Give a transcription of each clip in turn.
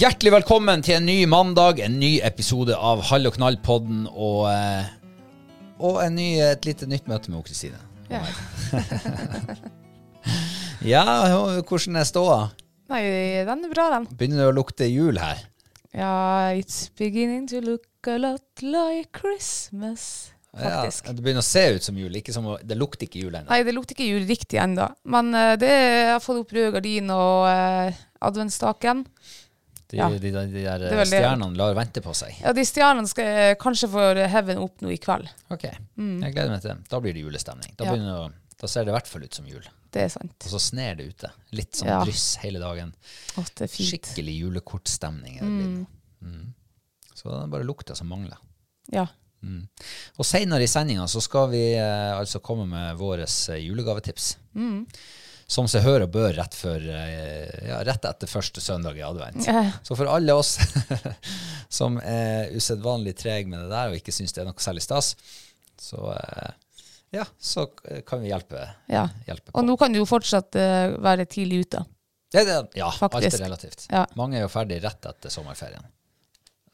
Hjertelig velkommen til en ny mandag, en ny episode av Hall og knall-podden og, eh, og en ny, et lite nytt møte med Kristine. Ja. Ja, hvordan er ståa? Nei, den er bra, den. Begynner det å lukte jul her? Ja, it's beginning to look a lot like Christmas. Faktisk. Ja, det begynner å se ut som jul, ikke som, det lukter ikke jul ennå. Nei, det lukter ikke jul riktig ennå. Men uh, det jeg har fått opp røde gardiner og uh, adventsstaken. De, Ja. de, de, de der er stjernene lar vente på seg. Ja, de stjernene skal kanskje få heaven opp nå i kveld. Ok, jeg gleder meg til det. Da blir det julestemning. Da, Mm. Ja. å, da ser det i hvert fall ut som jul. Det er sant. Og så sner det ute. Litt sånn Ja. dryss hele dagen. Å, det er fint. Skikkelig julekortstemning blitt. Mm. Så det er bare lukta som mangler. Ja. Og senere i sendinga så skal vi eh, altså komme med våre julegavetips. Mm. Som seg hør og bør rett, før, eh, ja, rett etter første søndag i advent. Ja. Så for alle oss som er usedvanlig trege med det der og ikke syns det er noe særlig stas, så, eh, ja, så kan vi hjelpe, ja. hjelpe på. Og nå kan du jo fortsatt eh, være tidlig ute. Det, det, ja, alt er relativt. Ja. Mange er jo ferdig rett etter sommerferien.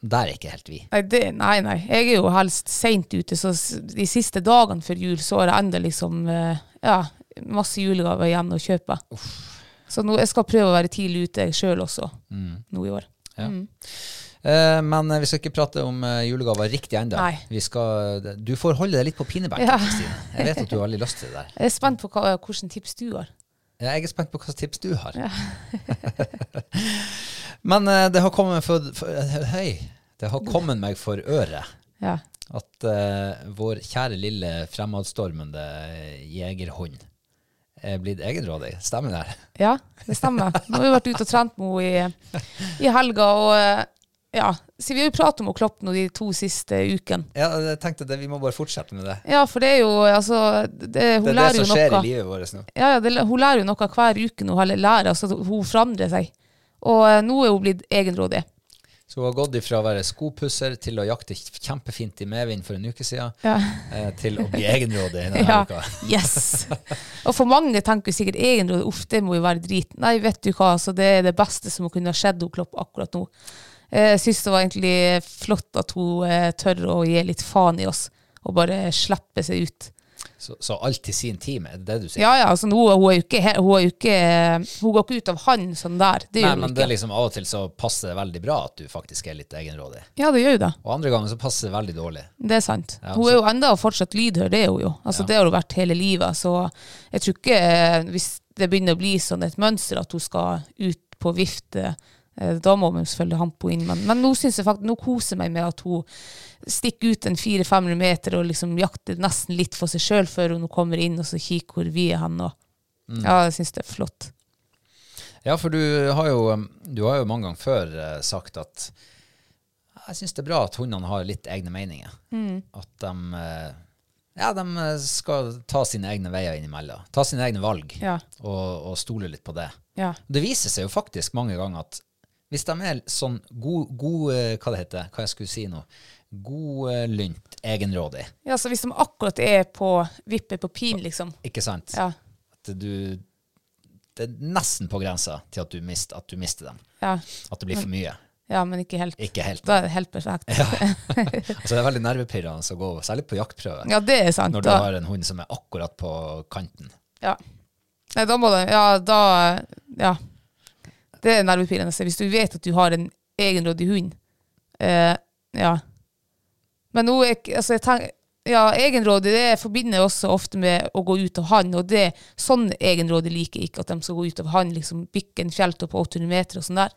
Der er ikke helt vi. Nei, det, nei, nei. Jeg er jo helst seint ute, så de siste dagene før jul så er det enda liksom ja, masse julegaver igjen å kjøpe. Så nå, jeg skal prøve å være tidlig ute sjøl også, nå i år. Ja. Eh, men eh, vi skal ikke prate om eh, julegaver riktig ennå. Skal, Du får holde deg litt på pinebenken, Ja. Kristine. Jeg vet at du har veldig lyst til det der. Jeg er spent på hva, hvilke tips du har. Ja, Jeg er spent på hva slags tips du har. Men eh, det har kommet for, for eh, Hei. Det har kommet meg for øret Ja. at eh, vår kjære lille fremadstormende jegerhund er blitt egenrådig. Stemmer det? ja, det stemmer. Nå har vi vært ute og trent med henne i, i helga, og eh, ja, så vi har jo pratet om Klopp nå de to siste ukene. Ja, jeg tenkte det, Vi må bare fortsette med det. Ja, for det er jo altså det, Hun Det er det lærer som skjer noe. i livet vårt nå. Ja, ja, det, hun lærer jo noe hver uke nå, lærer, altså hun forandrer seg. Og eh, nå er hun blitt egenrådig. Så hun har gått ifra å være skopusser til å jakte kjempefint i medvind for en uke siden, Ja. eh, til å bli egenrådig denne Ja, uka. yes. Og for mange tenker sikkert egenrådig, uff, det må jo være drit. Nei, vet du hva, altså, det er det beste som kunne ha skjedd Klopp akkurat nå. Eh, Jeg syns det var egentlig flott at hun eh, tør å gi litt faen i oss, og bare slippe seg ut. Så, så alt til sin time, er det det du sier? Ja, ja, altså hun, hun er ikke, hun er ikke, hun går ikke ut av han sånn der. Det Nei, men det er liksom av og til så passer det veldig bra at du faktisk er litt egenrådig. Ja, det gjør jo det. Og andre ganger så passer det veldig dårlig. Det er sant. Ja, hun er jo enda fortsatt lydhør, det er hun jo. Altså, Det har hun vært hele livet. Så jeg tror ikke eh, hvis det begynner å bli sånn et mønster at hun skal ut på vifte, eh, da må man selvfølgelig hampe inn. Men, men nå faktisk, nå koser jeg meg med at hun stikker ut en 400-500 meter og liksom jakter nesten litt for seg sjøl før hun kommer inn og så kikker hvor vi er hen. Og, Ja, jeg syns det er flott. Ja, for du har jo, um, du har jo mange ganger før eh, sagt at jeg syns det er bra at hundene har litt egne meninger. At de, eh, ja, de skal ta sine egne veier innimellom. Ta sine egne valg, Ja. og, og stole litt på det. Ja. Det viser seg jo faktisk mange ganger at hvis de er sånn god, god eh, Hva det heter Hva jeg skulle si nå? Godlynt, egenrådig, ja, så hvis de akkurat er på vippet på pin, liksom. ikke sant? Ja. At du Det er nesten på grensa til at du, mist, at du mister dem. Ja. At det blir for mye. ja, men ikke helt. Ikke helt. Da er det helt perfekt. Ja, Altså, det er veldig nervepirrende å gå, særlig på jaktprøve, Ja, det er sant. når du Da, har en hund som er akkurat på kanten. ja. Nei, da må det Ja, da Ja. Det er nervepirrende. Hvis du vet at du har en egenrådig hund. Eh, ja. Men nå er Altså, jeg tenker ja, egenrådig det forbinder jeg også ofte med å gå ut av hann, og det, sånn egenrådig liker jeg ikke, at de skal gå ut av hann, liksom bikke en fjelltopp på 800 meter og sånn der,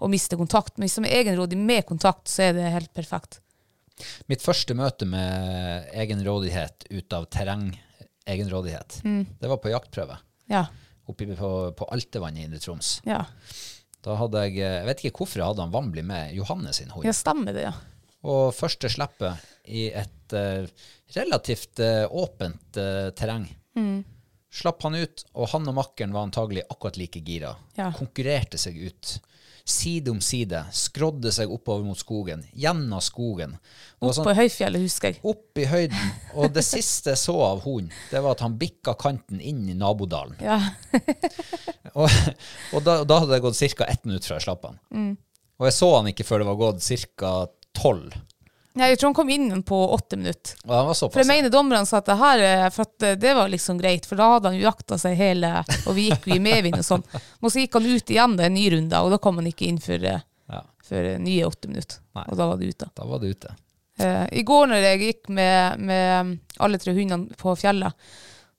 og miste kontakt. Men hvis de er egenrådig med kontakt, så er det helt perfekt. Mitt første møte med egenrådighet ut av terreng-egenrådighet, det var på jaktprøve. Ja. Oppe på, på Altevann i Indre Troms. Ja, Da hadde jeg Jeg vet ikke hvorfor jeg hadde han Wambli med Johannes sin hund. ja stemmer det, ja. Og første slippet i et uh, relativt uh, åpent uh, terreng. Slapp han ut, og han og makkeren var antagelig akkurat like gira. Ja. Konkurrerte seg ut. Side om side. Skrådde seg oppover mot skogen. Gjennom skogen. Opp sånn- på høyfjellet, husker jeg. opp i høyden. Og det siste jeg så av hunden, det var at han bikka kanten inn i nabodalen. Ja. Og, og da, da hadde det gått ca. ett minutt fra jeg slapp han. Og jeg så han ikke før det var gått ca. tolv. Nei, Jeg tror han kom inn på åtte minutter. Han var For jeg mener dommerne sa at det her er- for at eh, det var liksom greit, for da hadde han jakta seg hele, og vi gikk jo i medvind og sånn. Men så gikk han ut igjen en ny runde, og da kom han ikke inn for, eh, Ja, for eh, nye åtte minutter. Nei. Og da var det ute. da var det ute. Eh, I går når jeg gikk med, med alle tre hundene på fjellet,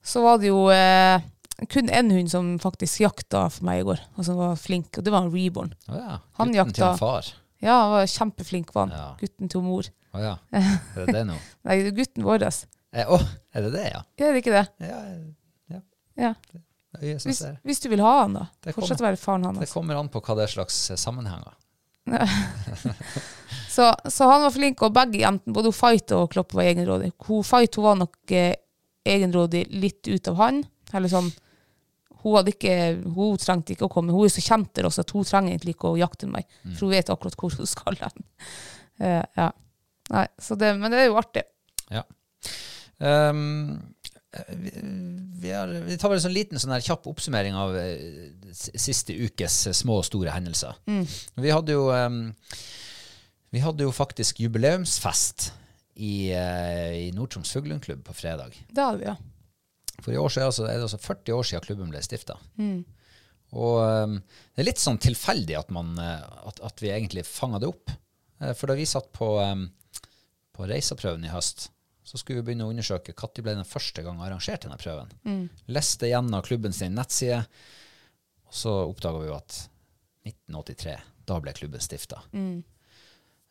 så var det jo eh, kun én hund som faktisk jakta for meg i går, og som var flink, og det var en reborn. Oh, ja. Han Gutten til en far. Ja, han var kjempeflink, var han. Ja. Gutten til mor. Å ja. Er det det nå? Nei, det er gutten vår. Eh, oh, er det det, ja? Er det ikke det? Ja, ja. Ja. Hvis, hvis du vil ha han, da. Det Fortsett å kommer. være faren Det kommer an på hva det er slags eh, sammenhenger. Så, så han var flink, og begge jentene, både Fight og Klopp, var egenrådig. Hun Fight hun var nok eh, egenrådig litt ut av han. Eller sånn hun, hadde ikke, hun trengte ikke å komme. Hun er så kjent der også at hun trenger egentlig ikke å jakte meg. For hun vet akkurat hvor hun skal hen. Uh, ja. Nei, så det, men det er jo artig. Ja. Um, vi, vi, har, vi tar vel en sånn liten sånn her kjapp oppsummering av eh, siste ukes eh, små og store hendelser. Vi hadde jo um, Vi hadde jo faktisk jubileumsfest i, uh, i Nord-Troms Fuglundklubb på fredag. Det hadde vi, ja. For i år så er, altså, er det altså 40 år siden klubben ble stifta. Og um, det er litt sånn tilfeldig at, man, at, at vi egentlig fanga det opp. For da vi satt på, um, på reiseprøven i høst, så skulle vi begynne å undersøke når ble den første gang arrangert denne prøven. Leste gjennom klubben sin nettside, og så oppdaga vi jo at 1983, da ble klubben stifta.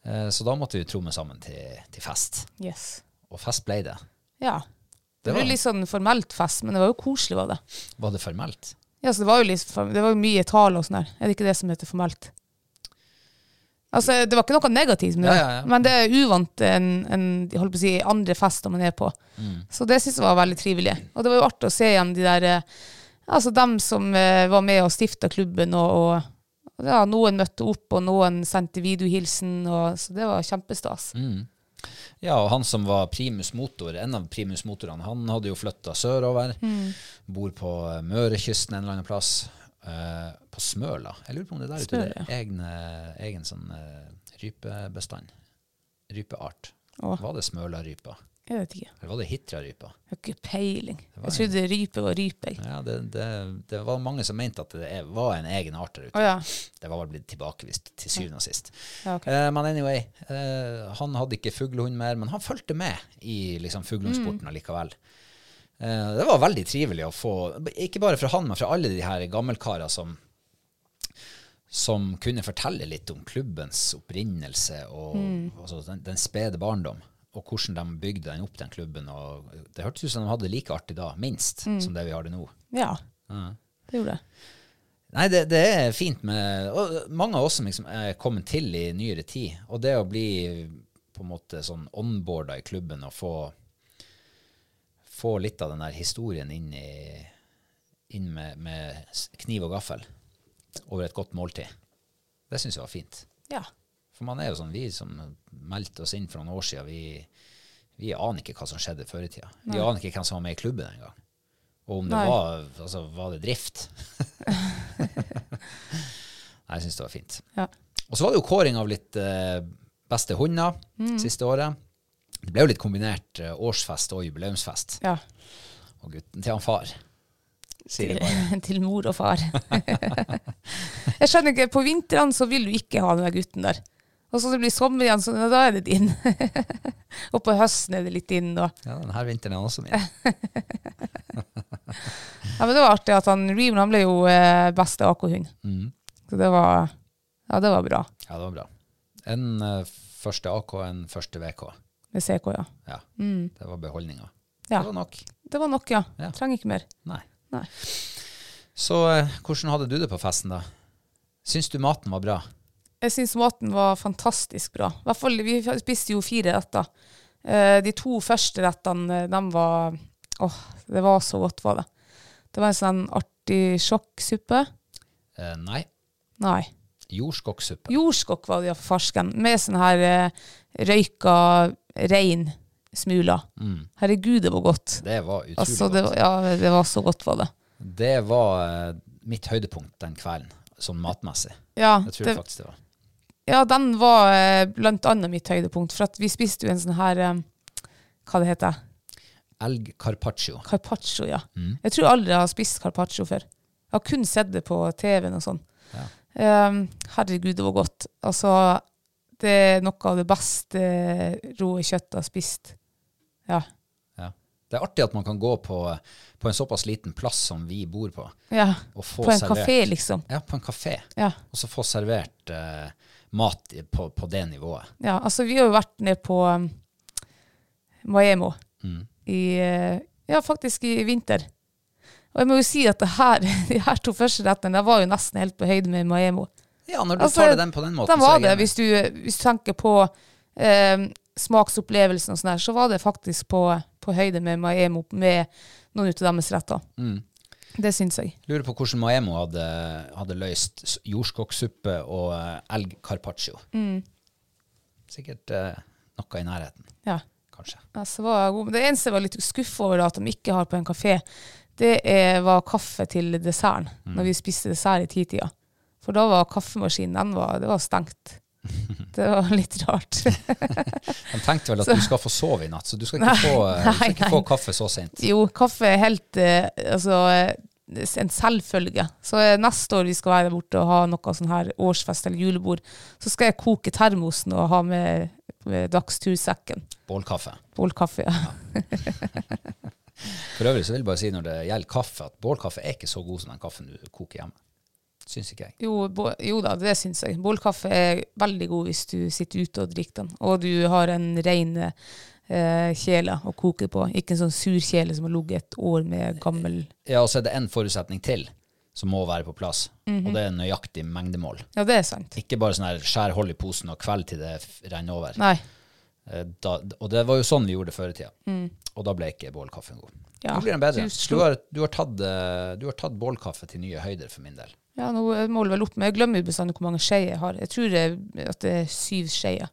Eh, så da måtte vi tromme sammen til, til fest. Yes. Og fest ble det. Ja. Det Det jo var- litt sånn formelt fest, men det var jo koselig, var det. Var det formelt? Ja, så det var jo litt, det var jo mye tale og sånn her. Er det ikke det som heter formelt? Altså, det var ikke noe negativt med det, Ja, ja, ja. men det er uvant en, jeg holdt på å si, andre fester man er på. Mm. Så det synes jeg var veldig trivelig. Og det var jo artig å se igjen de der, eh, altså dem som eh, var med og stifta klubben, og, og ja, noen møtte opp, og noen sendte videohilsen, og, så det var kjempestas. Mm. Ja, og han som var primus motor, en av primus motorene, han hadde jo flytta sørover. Bor på eh, Mørekysten en eller annen plass. Eh, på Smøla. Jeg lurer på om det er der ute Smøla, er egen, sånn uh, rypebestand. Rypeart. Åh. Var det Smøla-rypa? Jeg vet ikke. Eller var det Hitra-rypa? Jeg har ikke peiling. Jeg trodde rype var rype. Ja, det, det, det var mange som mente at det var en egen art der ute. Å ja. Det var vel blitt tilbakevist til syvende og sist. Ja, ok. Eh, men anyway, han hadde ikke fuglehund mer, men han fulgte med i liksom, fuglehundsporten allikevel. Eh, det var veldig trivelig å få, ikke bare fra han, men fra alle de her gammelkarer som, som kunne fortelle litt om klubbens opprinnelse og altså den, den spede barndom. Og hvordan de bygde den opp, den klubben. Og det hørtes ut som de hadde det like artig da, minst, som det vi har det nå. Ja, det gjorde det. Nei, det, det er fint med og Mange av oss som liksom er kommet til i nyere tid. Og det å bli på en måte sånn onboarda i klubben og få, få litt av den der historien inn, i, inn med, med kniv og gaffel over et godt måltid, det syns jeg var fint. Ja. For man er jo sånn, vi som meldte oss inn for noen år siden, vi, vi aner ikke hva som skjedde før i tida. Vi aner ikke hvem som var med i klubben engang. Og om det Nei. var, altså, var det drift. Nei, jeg syns det var fint. Ja. Og så var det jo kåring av litt eh, beste hunder Mm. siste året. Det ble jo litt kombinert eh, årsfest og jubileumsfest. ja. Og gutten til han far, sier bare. til mor og far. jeg skjønner ikke, på vintrene så vil du ikke ha den der gutten der. Og så det blir sommer igjen, så da er det din. og på høsten er det litt din. Og. Ja, denne vinteren er også min. Ja, men det var artig at han, Reeven han ble jo eh, beste AK-hund. Mm. Så det var, ja, det var bra. Ja, det var bra. En uh, første AK, en første VK. Med CK, ja. Ja, det var beholdninga. Ja. Det var nok. Det var nok, ja. Ja. Trenger ikke mer. Nei. Nei. Så eh, hvordan hadde du det på festen, da? Syns du maten var bra? Jeg syns maten var fantastisk bra. I hvert fall, Vi spiste jo fire retter. Eh, de to første rettene, de var Åh, det var så godt, var det. Det var en sånn artisjokksuppe. Eh, nei. Nei. Jordskokksuppe. Jordskokk var det ja, for farsken. Med sånn her eh, røyka rein smuler. Herregud, det var godt. Det var utrolig Altså, det, godt. ja, det var så godt, var det. Det var eh, mitt høydepunkt den kvelden, sånn matmessig. Ja, jeg tror det, faktisk det var. ja den var eh, blant annet mitt høydepunkt. For vi spiste jo en sånn her eh, Hva det heter Elg carpaccio. Carpaccio, ja. Jeg tror aldri jeg har spist carpaccio før. Jeg har kun sett det på TV-en og sånn. Ja. Um, herregud, det var godt. Altså, det er noe av det beste rå kjøttet jeg har spist. Ja. Ja. Det er artig at man kan gå på, på en såpass liten plass som vi bor på, ja. og få På en servert kafé, liksom. Ja, på en kafé. Ja. Og så få servert uh, mat på, på det nivået. ja. Altså, vi har jo vært ned på um, Maemo Mm. i uh, Ja, faktisk i vinter. Og jeg må jo si at det her, de her to første rettene det var jo nesten helt på høyde med Maemo. Ja, når du Altså, tar det den på den måten, Den var så er det. Hvis du, hvis du tenker på eh, smaksopplevelsen og sånn her, så var det faktisk på, på høyde med Maemo med noen av deres retter. Mm. Det syns jeg. Lurer på hvordan Maemo hadde, hadde løst jordskokksuppe og eh, elg carpaccio. Mm. Sikkert eh, noe i nærheten, Ja. kanskje. Altså, var god. Det eneste jeg var litt skuffa over at de ikke har på en kafé, det er, var kaffe til desserten. Mm. Når vi spiste dessert i titida. For da var kaffemaskinen var, det var stengt. Det var litt rart. De tenkte vel at du skal få sove i natt, så du skal ikke, få, eh, du skal ikke få kaffe så sent. Jo, kaffe er helt eh, altså, eh, en selvfølge. Så neste år vi skal være borte og ha noe sånn her årsfest eller julebord, så skal jeg koke termosen og ha med, med dagstursekken. Bålkaffe. Bålkaffe. Ja. For øvrig så vil jeg bare si når det gjelder kaffe, at bålkaffe er ikke så god som den kaffen du koker hjemme. Syns ikke jeg. Jo, bo, jo da, det syns jeg. Bålkaffe er veldig god hvis du sitter ute og drikker den. Og du har en rein eh, kjele å koke på. Ikke en sånn sur kjele som har ligget et år med gammel Ja, og så er det en forutsetning til som må være på plass, og det er nøyaktig mengdemål. Ja, det er sant. Ikke bare sånn her skjær hold i posen og kveld til det renner over. Nei. Eh, Da, og det var jo sånn vi gjorde det før i tida. Og da ble ikke bålkaffen god. Ja, Nå blir den bedre. du Du, har, du, har tatt, eh, du har tatt bålkaffe til nye høyder for min del. Ja, nå måler vel opp, men jeg glemmer bestandig hvor mange skeier jeg har. Jeg tror det, at det er syv skjeer.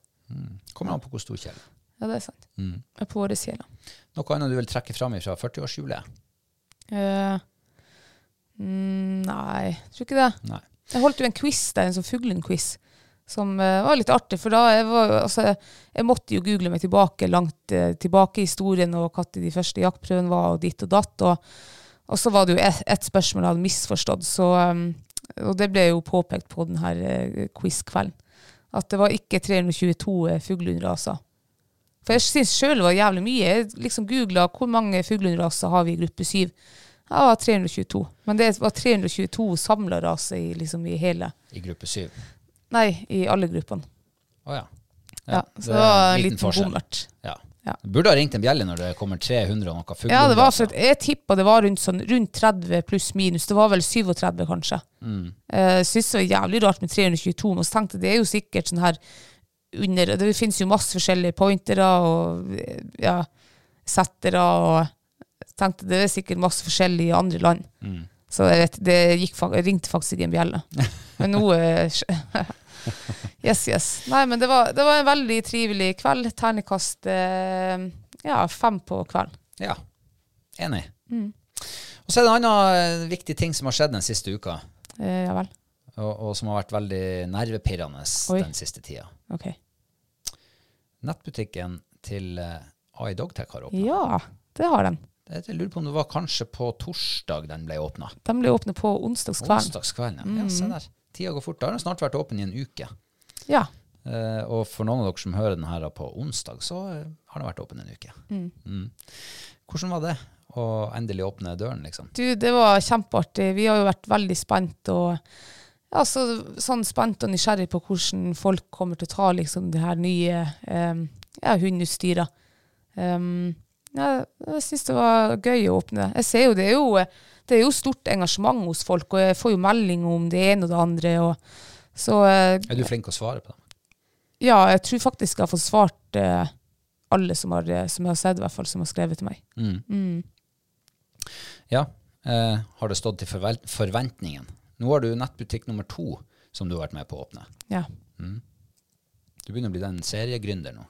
Kommer an på hvor stor kjele. Ja, det er sant. Jeg er på årets kjele. Noe annet du vil trekke fram fra 40-årshjulet? Uh, mm, nei, jeg tror ikke det. Nei. Jeg holdt jo en quiz der, en sånn fuglen-quiz, som uh, var litt artig. For da jeg var, altså, jeg måtte jo google meg tilbake, langt uh, tilbake i historien, og når de første jaktprøvene var, og ditt og datt. Og, og så var det jo ett et spørsmål jeg hadde misforstått, så, um, og det ble jo påpekt på denne uh, quiz-kvelden. At det var ikke 322 uh, fuglehundraser. For jeg syns sjøl det var jævlig mye. Jeg liksom googla hvor mange fuglehundraser har vi i gruppe 7. Ja, 322. Men det var 322 samla raser i, liksom, i hele I gruppe syv. Nei, i alle gruppene. Å ja. Ja, så det var en liten liten bommert. Ja. Ja. Burde ha ringt en bjelle når det kommer 300 og noe fugler. Ja, det var for at jeg tippa det var rundt, sånn, rundt 30 pluss minus. Det var vel 37, kanskje. Mm. Jeg syns det var jævlig rart med 322, men så tenkte jeg det er jo sikkert sånn her under Det finnes jo masse forskjellige pointere og ja, settere og tenkte det er sikkert masse forskjellig i andre land. Mm. Så vet, det gikk, ringte faktisk ikke en bjelle. Men nå eh, Yes, yes. Nei, men det var, det var en veldig trivelig kveld. Ternekast eh, ja, fem på kvelden. Ja. Enig. Mm. Og så er det en annen eh, viktig ting som har skjedd den siste uka, Eh, ja vel. og, og som har vært veldig nervepirrende Oi. den siste tida. Ok. Nettbutikken til uh, AI Dogtech har åpna. Ja, det har den. Jeg lurer på om det var kanskje på torsdag den ble åpna. De ble åpna på onsdagskvelden. Onsdagskvelden, ja. ja. Se der. Tida går fort. Da har den snart vært åpen i en uke. Ja. Eh, og for noen av dere som hører den her på onsdag, så eh, har den vært åpen en uke. Mm. Hvordan var det å endelig åpne døren, liksom? Du, det var kjempeartig. Vi har jo vært veldig spent og ja, så, sånn spent og nysgjerrig på hvordan folk kommer til å ta liksom det her nye um, ja, hundeutstyret. Um, ja, jeg syns det var gøy å åpne. Jeg ser jo det er jo, det er jo stort engasjement hos folk, og jeg får jo melding om det ene og det andre. Og, så Er du flink til å svare på dem? ja, jeg tror faktisk jeg har fått svart uh, alle som, har, eh, som jeg har sett, i hvert fall, som har skrevet til meg. Ja. Uh, har det stått til forventningen? Nå har du nettbutikk nummer to som du har vært med på å åpne. Ja. Du begynner å bli den seriegründer nå.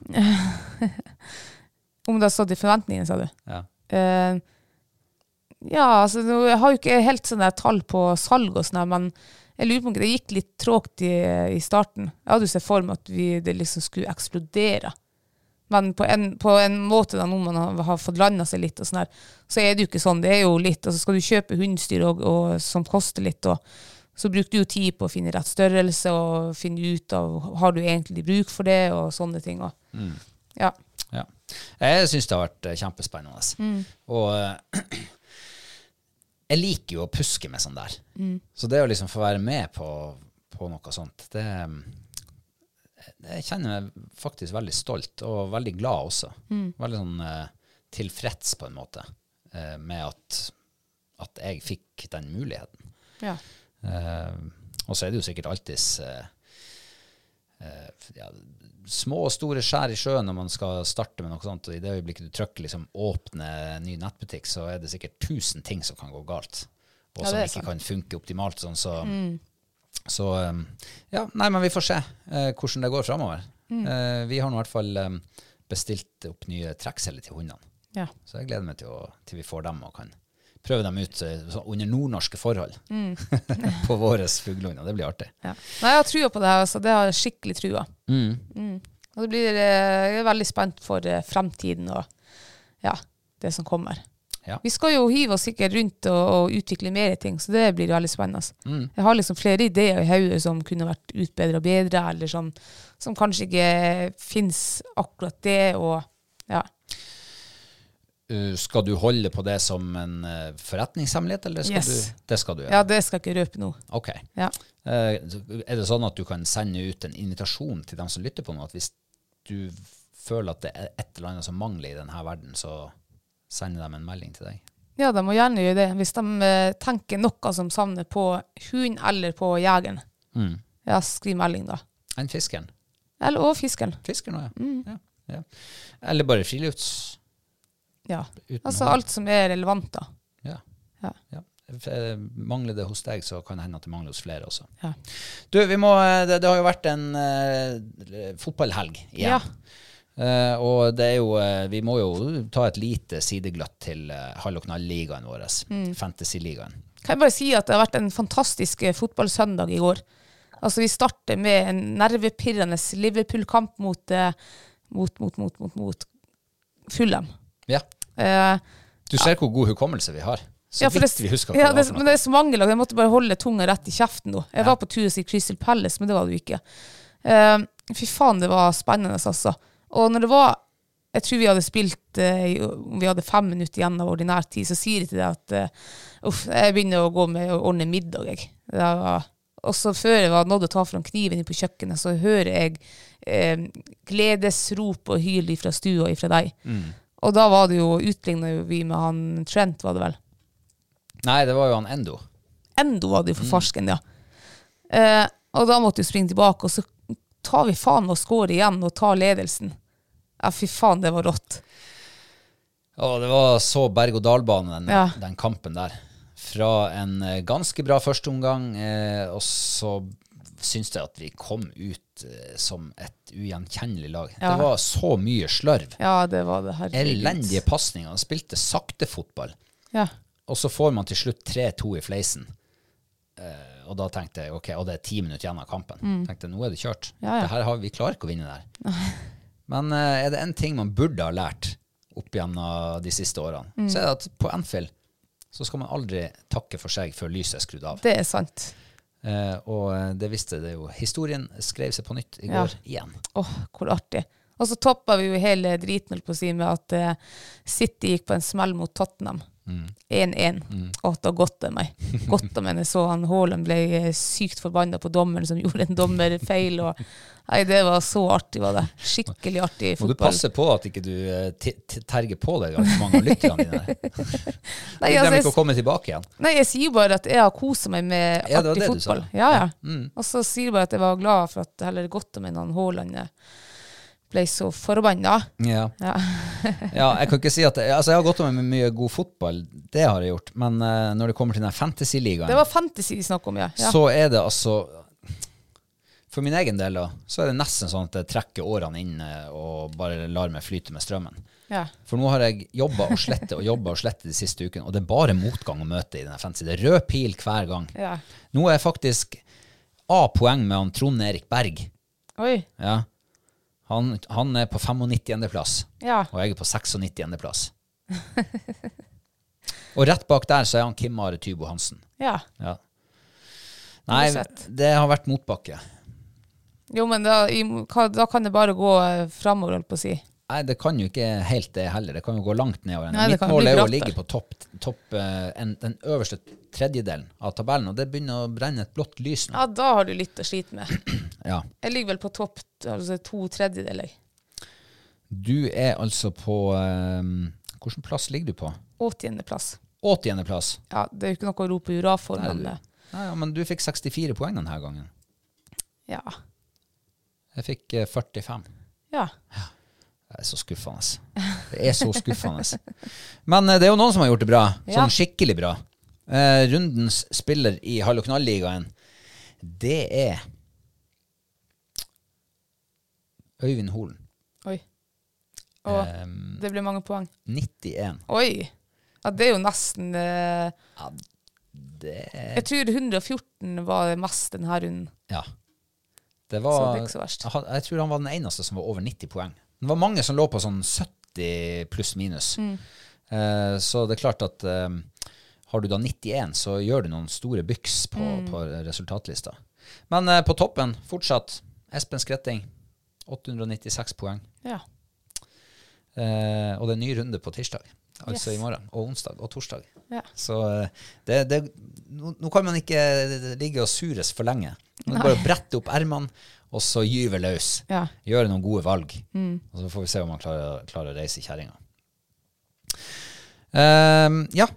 Om det har stått i forventningene, sa du? Ja. Uh, ja, altså jeg har jo ikke helt sånne tall på salg og sånn, men jeg lurer på om det gikk litt trågt i, i starten. Jeg hadde jo sett for meg at vi, det liksom skulle eksplodere. Men på en, på en måte da, når man har, har fått landa seg litt, og sånn her, så er det jo ikke sånn. Det er jo litt, altså Skal du kjøpe hundestyr og, og, som koster litt, og, så bruker du jo tid på å finne rett størrelse og finne ut av har du egentlig bruk for det, og sånne ting. Og, ja. Ja. Jeg syns det har vært kjempespennende. kjempespennende. Og eh, jeg liker jo å puske med sånn der. Så det å liksom få være med på, på noe sånt, det Jeg kjenner meg faktisk veldig stolt, og veldig glad også. Veldig sånn eh, tilfreds på en måte eh, med at, at jeg fikk den muligheten. ja. Eh, og så er det jo sikkert alltids ja, små og store skjær i sjøen når man skal starte med noe sånt. Og i det øyeblikket du trykker liksom, 'åpne ny nettbutikk', så er det sikkert tusen ting som kan gå galt. Og Ja, som ikke sant. kan funke optimalt. Sånn, så så um, ja, nei, men vi får se uh, hvordan det går framover. Eh, vi har nå i hvert fall um, bestilt opp nye trekkceller til hundene. ja. Så jeg gleder meg til, å, til vi får dem og kan prøve dem ut eh, under nordnorske forhold på våre fuglehunder. Det blir artig. Ja. Nei, jeg har trua på det her, altså. Det har jeg skikkelig trua. Mm. Og det blir, eh, jeg er veldig spent for eh, fremtiden og ja, det som kommer. Ja. Vi skal jo hive oss sikkert rundt og, og utvikle mer ting, så det blir veldig spennende. Jeg har liksom flere ideer i hodet som kunne vært utbedra bedre, eller som, som kanskje ikke fins akkurat det, og ja. Uh, skal du holde på det som en uh, forretningshemmelighet, eller skal Yes. du Det skal du gjøre. ja, det skal jeg ikke røpe nå. Ok. Ja. Uh, er det sånn at du kan sende ut en invitasjon til dem som lytter på noe, at hvis du føler at det er et eller annet som mangler i denne verden, så sender de en melding til deg? Ja, de må gjerne gjøre det. Hvis de eh, tenker noe som savner på hund eller på jegeren, Mm. ja, skriv melding da. Enn fiskeren? Eller, og fiskeren. Fiskeren òg, ja. Mm. ja. ja. Eller bare frilufts... Ja. Altså alt som er relevant da. Ja. Ja. ja. Eh, Mangler det hos deg, så kan det hende at det mangler hos flere også. Ja. Du, vi må, eh, det, det har jo vært en uh, fotballhelg igjen. Ja. Uh, og det er jo, uh, vi må jo ta et lite sidegløtt til uh, Hall og knall-ligaen vår, Mm. Fantasy-ligaen. Kan jeg bare si at det har vært en fantastisk fotballsøndag i går. Altså Vi starter med en nervepirrende Liverpool-kamp mot, mot, mot, mot, mot, mot Fulham. Ja. Eh, Du ser hvor god hukommelse vi har. Så ja, for vidt vi husker hva ja, det det, var for men det er så mange lag. Jeg måtte bare holde tunga rett i kjeften nå. Jeg Ja. var på tur til Crystal Palace, men det var det jo ikke. Eh, fy faen, det var spennende, altså. Og når det var jeg tror vi hadde spilt eh, Om vi hadde fem minutter igjen av ordinær tid, så sier jeg til deg at eh, uff, jeg begynner å gå med å ordne middag. Jeg. Det var, og så før jeg var nådd å ta fram kniven på kjøkkenet, så hører jeg eh, gledesrop og hyl fra stua ifra deg. Og da var det jo utligna vi med han Trent, var det vel. Nei, det var jo han Endo. Endo var det jo for farsken, ja. Eh, og da måtte vi springe tilbake, og så tar vi faen og å score igjen og tar ledelsen. Ja, fy faen, det var rått. Ja, det var så berg-og-dal-bane, den, Ja. den kampen der. Fra en eh, ganske bra førsteomgang, eh, og så syns jeg at vi kom ut eh, som et ugjenkjennelig lag. Ja. Det var så mye slørv. Ja, det var det, herregud. Elendige pasninger. Han spilte sakte fotball. Ja. Og så får man til slutt 3-2 i fleisen. Uh, og da tenkte jeg, ok, og det er ti minutter igjen av kampen. tenkte jeg, nå er det kjørt. Mm. Ja, ja. Har, vi klarer ikke å vinne der. Men uh, er det en ting man burde ha lært opp gjennom de siste årene, Mm. så er det at på Anfield så skal man aldri takke for seg før lyset er skrudd av. Det er sant. Eh, og eh, det visste det jo. Historien skrev seg på nytt i Ja. går igjen. Åh, hvor artig. Og så toppa vi jo hele driten på å si, med at uh, City gikk på en smell mot Tottenham. 1-1. Og da gått av meg. Godta meg når jeg så han Haaland ble eh, sykt forbanna på dommeren som gjorde en dommerfeil. Og, nei, det var så artig, var det. Skikkelig artig fotball. Må du passe på at ikke du eh, terger på deg mange av lytterne dine. Nei, altså, ikke å komme tilbake igjen. nei, jeg sier bare at jeg har kosa meg med Ja, det artig det fotball. Ja, ja. Mm. Og så sier jeg bare at jeg var glad for at heller godta meg når han Haaland ble så forbanna. Ja. Ja. ja, jeg kan ikke si at Altså, jeg har gått med mye god fotball, det har jeg gjort, men uh, når det kommer til den fantasy-ligaen, Det var fantasy de snakka om, ja. ja. så er det altså For min egen del, da, så er det nesten sånn at jeg trekker årene inn eh, og bare lar meg flyte med strømmen. ja. For nå har jeg jobba og slette og jobba og slette de siste ukene, og det er bare motgang å møte i denne fantasy. Det er rød pil hver gang. ja. Nå er jeg faktisk A-poeng med han Trond Erik Berg. Oi. Ja. Han, han er på 95. plass. Ja. Og jeg er på 96. plass. og rett bak der så er han Kim Are Tybo Hansen. ja. Ja. Nei, det har vært motbakke. Jo, men da, i, da kan det bare gå eh, framover, holdt på å si. Nei, det kan jo ikke helt det heller. Det kan jo gå langt nedover. Nei, Mitt mål er jo å ligge på topp, topp eh, en, den øverste tredjedelen av tabellen, og det begynner å brenne et blått lys nå. Ja, da har du litt å slite med. Ja. Jeg ligger vel på topp altså to tredjedeler. Du er altså på um, Hvilken plass ligger du på? 80. plass. 80. plass. Ja, det er jo ikke noe å rope hurra for, Nei, men eh, Ja, ja, men du fikk 64 poeng denne gangen. ja. Jeg fikk eh, 45. Ja. Det er så skuffende. Det er så skuffende. Men eh, det er jo noen som har gjort det bra. Ja. Sånn skikkelig bra. Eh, rundens spiller i Hall og Knall-ligaen, det er Øyvind Holen. Oi. Og Um, det ble mange poeng. 91. Oi! Ja, det er jo nesten eh, Det er Jeg tror 114 var det mest denne runden. Ja. Det Så var det. Jeg, jeg tror han var den eneste som var over 90 poeng. Det var mange som lå på sånn 70 pluss minus. Mm. Eh, så det er klart at eh, har du da 91, så gjør du noen store byks på, Mm. på resultatlista. Men eh, på toppen fortsatt Espen Skretting. 896 poeng. Ja. Eh, og det er ny runde på tirsdag. Altså Yes. i morgen. Og onsdag og torsdag. Ja. Så eh, det, det, nå, nå kan man ikke ligge og sures for lenge. Man kan bare brette opp ermene, og så gyve løs. Ja. Gjøre noen gode valg. Mm. Og så får vi se om man klarer, klarer å reise kjerringa. Um, ja.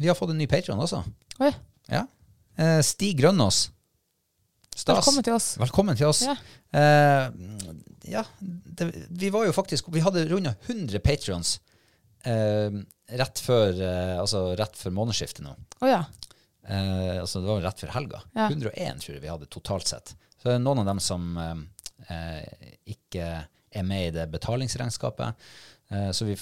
Vi har fått en ny Patron også. Oi. Ja. Uh, Stig Grønnås. Stas. Velkommen til oss. Velkommen til oss. Ja. Uh, ja, det, vi var jo faktisk Vi hadde runda 100 patrons uh, rett før eh, Altså rett før månedsskiftet nå. Oh, ja. Altså det var rett før helga. Ja. 101 tror jeg vi hadde totalt sett. Så det er noen av dem som eh, eh, ikke er med i det betalingsregnskapet. Eh, så vi,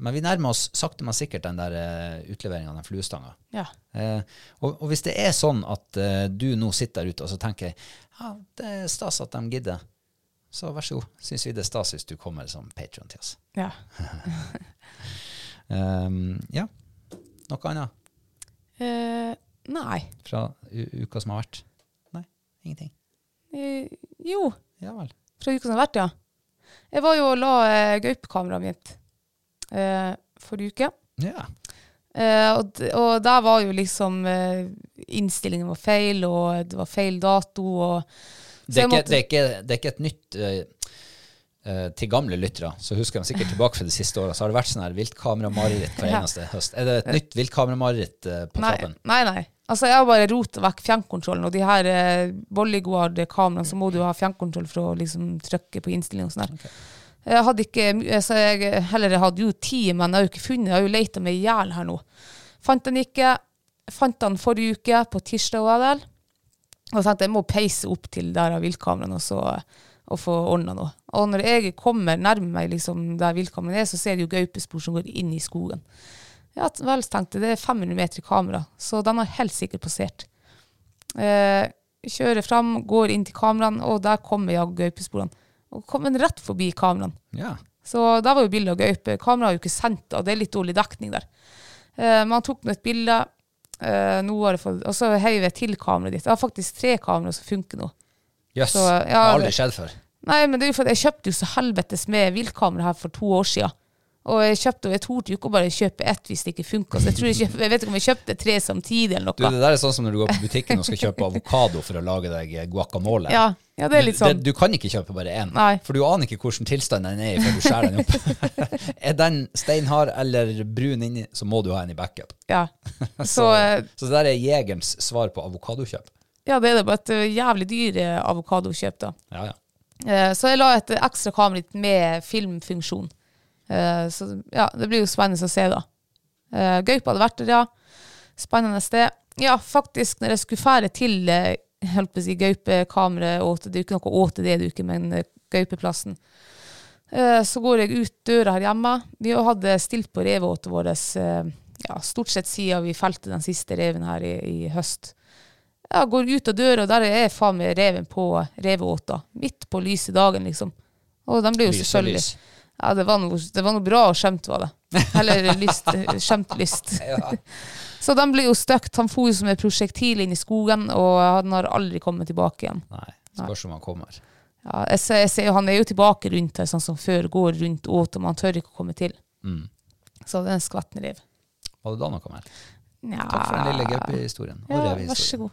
men vi nærmer oss sakte, men sikkert den der uh, utleveringa av den fluestanga. Ja. Eh, og, og hvis det er sånn at eh, du nå sitter der ute og så tenker ja, det er stas at de gidder, så vær så god. Syns vi det er stas hvis du kommer som patron til oss. ja. Um, ja. Noe annet Uh, nei. fra uka som har vært? Nei, ingenting. Eh, jo. Ja vel. Fra uka som har vært, ja. Jeg var jo og la eh, gaupekameraet mitt eh, forrige uke. Ja. Eh, og, og der var jo liksom eh, Innstillingen var feil, og det var feil dato. Og, Det er, ikke, måtte- det, er ikke, det er ikke et nytt eh, eh, til gamle lyttere, så husker de sikkert tilbake fra de siste åra, så har det vært sånn her viltkameramareritt hver eneste høst. Er det et nytt viltkameramareritt eh, på nei, trappen? nei, nei. Altså, jeg har bare rota vekk fjernkontrollen, og de her eh, Bollyguard-kameraene, så må du ha fjernkontroll for å liksom trykke på innstilling og sånn der. Jeg hadde ikke, så jeg, heller jeg hadde jo tid, men jeg har jo ikke funnet, jeg har jo leita meg i hjel her nå. Fant den ikke. Fant den forrige uke, på tirsdag var det vel. Og tenkte jeg må peise opp til der av viltkameraene og, så, og få ordna noe. Og når jeg kommer nærmer meg liksom, der viltkameraene er, så ser jeg jo gaupespor som går inn i skogen. Ja, vel tenkte det er 500 meter i kamera, så den har helt sikkert passert. Eh, kjører fram, går inn til kameraene, og der kommer jaggu gaupesporene. Og kommer rett forbi kameraene. Ja. Så der var jo bilde av gaupe. Kameraet er jo ikke sendt og det er litt dårlig dekning der. Eh, men han tok nå et bilde, eh, nå har jeg fått, og så heiv jeg til kameraet ditt. Jeg har faktisk tre kameraer som funker nå. Jøss. Så, det har aldri skjedd før. Nei, men det er jo for at jeg kjøpte jo så helvetes med viltkamera her for to år siden. Og jeg kjøpte, og jeg torde jo ikke å bare kjøpe ett hvis det ikke funka. Så jeg, tror jeg, kjøpte, jeg vet ikke om jeg kjøpte tre samtidig eller Du, noe. det der er sånn som når du går på butikken og skal kjøpe avokado for å lage deg guacamole. Ja, ja, det er litt sånn. Du, du kan ikke kjøpe bare én, Nei. for du aner ikke hvordan tilstanden den er i før du skjærer den opp. er den steinhard eller brun inni, så må du ha en i backup. Ja. Så, Så eh, så det der er jegerens svar på avokadokjøp. ja, det er det bare et jævlig dyr eh, avokadokjøp, da. Ja, ja. Eh, Så jeg la et ekstra kamera med filmfunksjon. Eh, Så ja, det blir jo spennende å se, da. Gaupe Gaupa hadde vært der, ja. Spennende sted. Ja, faktisk, når jeg skulle fære til eh, jeg holdt på å si gaupekameraet, det er jo ikke noe åte, det er det jo ikke, men eh, gaupeplassen. Så går jeg ut døra her hjemme. Vi hadde stilt på reveåtet vårt ja, stort sett siden vi felte den siste reven her i, i høst. Ja, går ut av døra, og der er faen meg reven på reveåta. Midt på lyse dagen, liksom. Og den blir jo selvfølgelig lys. Ja, det var noe, det var noe bra og skjemt, var det. Eller lyst, skjemt lyst. Så den ble jo støkt. Han for som et prosjektil inn i skogen, og han har aldri kommet tilbake igjen. Nei, spørs om han kommer. Ja, jeg ser, jeg ser, han er jo tilbake rundt her, sånn som før, går rundt åt, og man tør ikke å komme til. Mm. Så det er en skvetten liv. Var det da noe mer? Nja, Takk for den lille gaupehistorien. Ja, vær så god.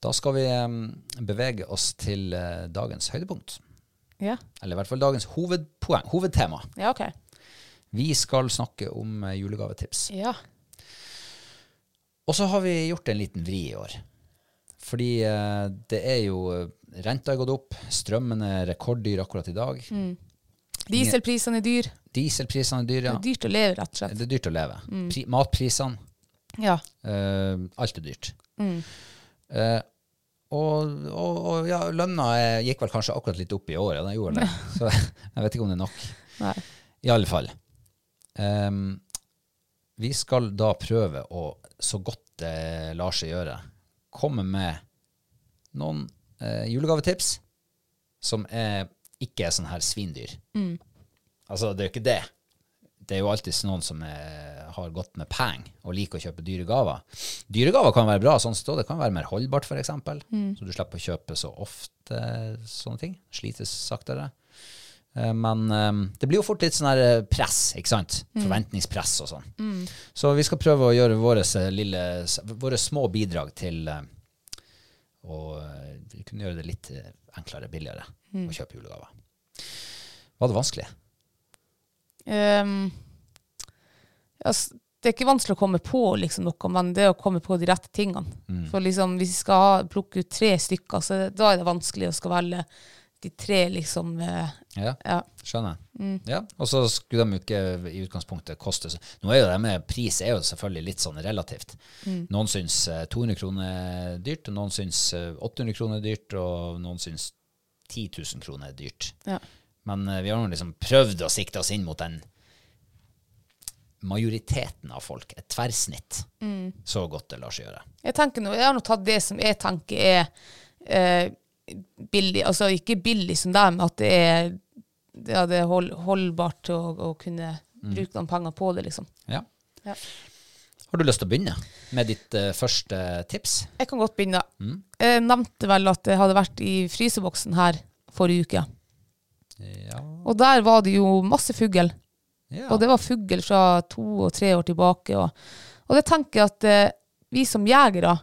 Da skal vi bevege oss til eh, dagens høydepunkt. Ja. Eller i hvert fall dagens hovedpoeng, hovedtema. ja, ok. Vi skal snakke om eh, julegavetips. Ja. Og så har vi gjort en liten vri i år. Fordi eh, det er jo Renta er gått opp, strømmen er rekorddyr akkurat i dag. Dieselprisene er dyr. Dieselprisene er dyr, ja. Det er dyrt å leve, rett og slett. Det er dyrt å leve. Mm. matprisene, Ja. Uh, alt er dyrt. Eh, og, og, og ja, lønna eh, gikk vel kanskje akkurat litt opp i år, ja, den gjorde det. Så jeg vet ikke om det er nok. Nei. I alle fall. Um, vi skal da prøve å, så godt det lar seg gjøre, komme med noen eh, julegavetips som er, ikke er sånn her svindyr. Altså, det er jo ikke det. Det er jo alltid noen som er, har gått med peng og liker å kjøpe dyre gaver. Dyre gaver kan være bra, sånn stå. det kan være mer holdbart, for eksempel. Så du slipper å kjøpe så ofte sånne ting. Slites saktere. Eh, Men eh, det blir jo fort litt sånn her eh, press, ikke sant? Forventningspress og sånn. Så vi skal prøve å gjøre våre, lille, våre små bidrag til eh, å eh, kunne gjøre det litt eh, enklere, billigere å kjøpe julegaver. Var det vanskelig? Ehm, altså, det er ikke vanskelig å komme på liksom, noe, men det er å komme på de rette tingene. For liksom, hvis vi skal ha, plukke ut tre stykker, så da er det vanskelig å skal velge de tre liksom Uh, Ja, Ja. skjønner. Ja, og så skulle de jo ikke i utgangspunktet koste Nå er jo det med pris er jo selvfølgelig litt sånn relativt. Noen syns eh, 200 kroner er dyrt, og noen syns eh, 800 kroner er dyrt, og noen syns 10 000 kroner er dyrt. Ja. Men eh, vi har liksom prøvd å sikte oss inn mot den majoriteten av folk, et tverrsnitt, så godt det lar seg gjøre. Jeg nå, jeg har nå tatt det som jeg tenker er eh, billig, altså ikke billig som dem, at det er, ja, det er hold, holdbart å, å kunne bruke noen penger på det, liksom. Ja. Ja. Har du lyst til å begynne med ditt eh, første tips? Jeg kan godt begynne. Jeg nevnte vel at jeg hadde vært i fryseboksen her forrige uke, Ja. og der var det jo masse fugl. ja. Og det var fugl fra to og tre år tilbake. Og, og det tenker jeg at eh, vi som jegere,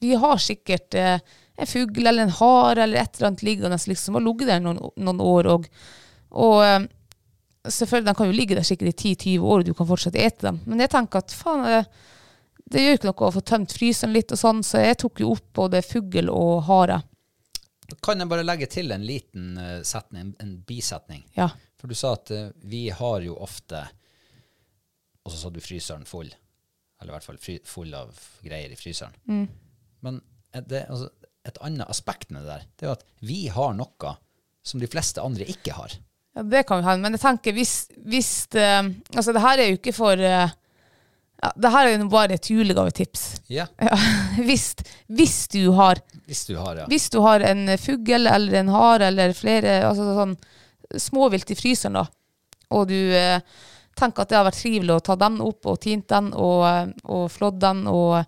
vi har sikkert eh, en fugl eller en hare eller et eller annet liggende liksom, og ligget der noen, noen år. Og, og eh, selvfølgelig, de kan jo ligge der sikkert i 10-20 år, og du kan fortsatt ete dem. Men jeg tenker at faen, eh, det gjør ikke noe å få tømt fryseren litt og sånn, så jeg tok jo opp både fugl og hare. Kan jeg bare legge til en liten eh, setning, en, bisetning? Ja. For du sa at eh, vi har jo ofte Og så sa du fryseren full. Eller i hvert fall fry, full av greier i fryseren. Men er det, altså, et annet aspekt med det der, det er jo at vi har noe som de fleste andre ikke har. Ja, det kan vi ha, men jeg tenker hvis, hvis det, Altså, det her er jo ikke for eh, ja, Det her er jo bare et julegavetips. Ja, Ja, hvis, hvis du har hvis du har, ja. Hvis du har en fugl eller en hare eller flere altså sånn småvilt i fryseren, da, og du eh, tenker at det har vært trivelig å ta den opp og tint den og, eh, og flådd den og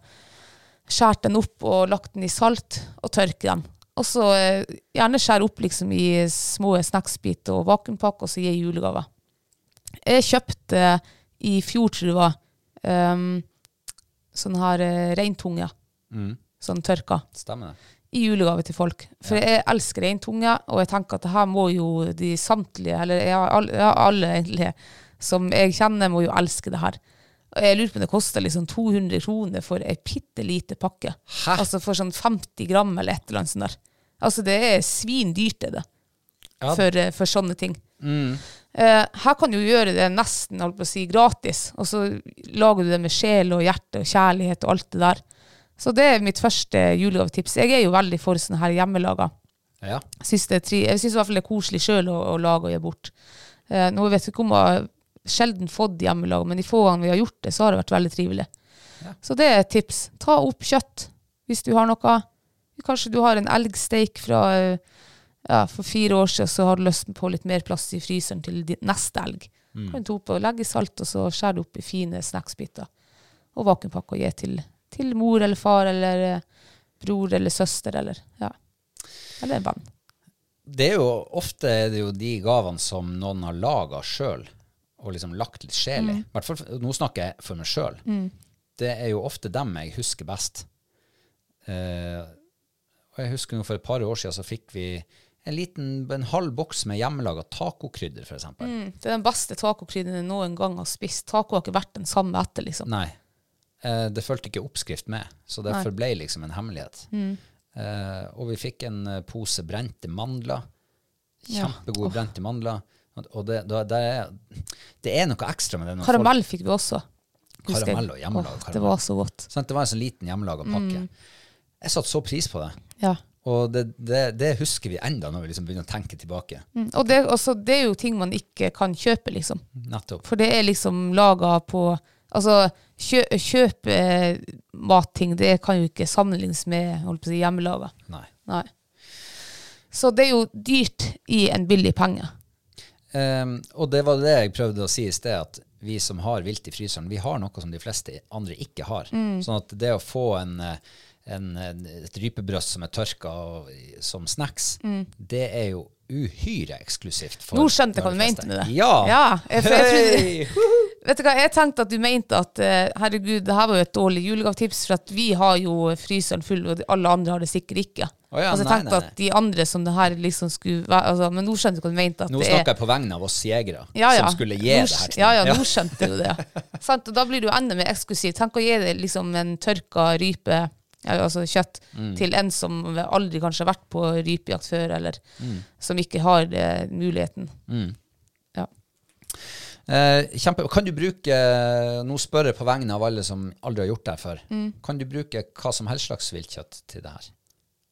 skjært den opp og lagt den i salt og tørke den. Og så eh, gjerne skjære opp liksom i små snacksbiter og vakuumpakke og så gi julegave. Jeg kjøpte i fjor, tror jeg det var, um, sånn her eh, reintunge. Sånn tørka Stemmer det. i julegave til folk. For jeg elsker reintunge, og jeg tenker at det her må jo de samtlige, eller jeg, alle, ja, alle egentlig, som jeg kjenner, må jo elske det her. Og jeg lurer på om det koster liksom 200 kroner for ei bitte lite pakke. Hæ? Altså for sånn 50 gram eller et eller annet sånt der. Altså det er svindyrt, er det. Ja. For, eh, for sånne ting. Eh, her kan du gjøre det nesten holdt på å si, gratis, og så lager du det med sjel og hjerte og kjærlighet og alt det der. Så det er mitt første julegavetips. Jeg er jo veldig for sånne her hjemmelaga. Ja. Synes jeg syns i hvert fall det er koselig sjøl å, å lage og gi bort. Eh, nå vet vi ikke om jeg har sjelden fått hjemmelag, men de få gangene vi har gjort det, så har det vært veldig trivelig. Så det er et tips. Ta opp kjøtt hvis du har noe. Kanskje du har en elgsteik fra eh, ja, for fire år siden, så har du lyst på litt mer plass i fryseren til neste elg. Kan du ta opp og legge i salt, og så skjære det opp i fine snacksbiter. Og vakuumpakke og gi til, til mor eller far eller eh, bror eller søster eller ja. Eller en venn. Det er jo ofte er det jo de gavene som noen har laga sjøl, og liksom lagt litt sjel i. Hvert fall, nå snakker jeg for meg sjøl. Det er jo ofte dem jeg husker best. Eh, og jeg husker jo for et par år siden så fikk vi en liten, en halv boks med hjemmelaga tacokrydder, f.eks. Mm, det er den beste tacokrydderen jeg noen gang har spist. Taco har ikke vært den samme etter, liksom. Nei. Eh, det fulgte ikke oppskrift med, så det Nei. forble liksom en hemmelighet. Eh, og vi fikk en eh, pose brente mandler. Kjempegode brente mandler. Og- det, det, er, det er noe ekstra med det. Karamell fikk vi også. Karamell og hjemmelaga Åh, Det var så godt. Sånn, Det var en sånn liten hjemmelaga pakke. Jeg satte så pris på det. Ja. Og det, det, det husker vi enda når vi liksom begynner å tenke tilbake. Mm. Og det, også, det er jo ting man ikke kan kjøpe, liksom. Nettopp. For det er liksom laga på Altså, kjø, kjøpe eh, matting, det kan jo ikke sammenlignes med holdt på å si, hjemmelaga. Nei. Nei. Så det er jo dyrt i en billig penge. Um, og det var det jeg prøvde å si i sted, at vi som har vilt i fryseren, vi har noe som de fleste andre ikke har. Sånn at det å få en, eh, en, et rypebrøst som er tørka og, som snacks, det er jo uhyre eksklusivt. Nå skjønte jeg hva du mente med det. Ja! Ja, jeg- jeg, jeg Vet du hva, jeg tenkte at du mente at eh, herregud, det her var jo et dårlig julegavetips, for at vi har jo fryseren full, og alle andre har det sikkert ikke. Oh ja, altså, jeg tenkte nei, nei. at de andre som det her liksom skulle være altså, Men nå skjønte du hva du mente. At Nå det snakker er jeg på vegne av oss jegere, ja, ja. som skulle gi Nå det her til Ja, ja, nå skjønte du det. Sant? Og da blir det jo enda mer eksklusivt. Tenk å gi det liksom en tørka rype, altså kjøtt, Mm. til en som aldri kanskje har vært på rypejakt før, eller Mm. som ikke har det, muligheten. Ja. Eh, kjempe, kan du bruke Nå spør jeg på vegne av alle som aldri har gjort det før. Mm. Kan du bruke hva som helst slags viltkjøtt til det her?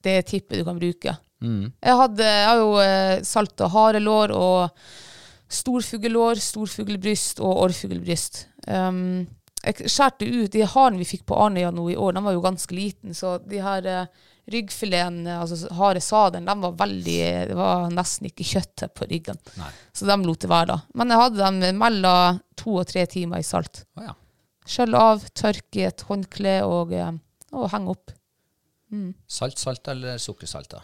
det tippet du kan bruke. Mm. Jeg, hadde, jeg har jo eh, salta harelår og storfuglelår, storfuglebryst og orrfuglebryst. Um, jeg skjærte ut de harene vi fikk på Arnøya nå i år, de var jo ganske liten, så de her uh, ryggfileten, altså harde sadelen, de var veldig Det var nesten ikke kjøtt på ryggen. Nei. Så de lot det være, da. Men jeg hadde dem mellom to og tre timer i salt. Oh, ja. Skjølle av, tørk i et håndkle og, eh, og henge opp. Saltsalt eller sukkersalta?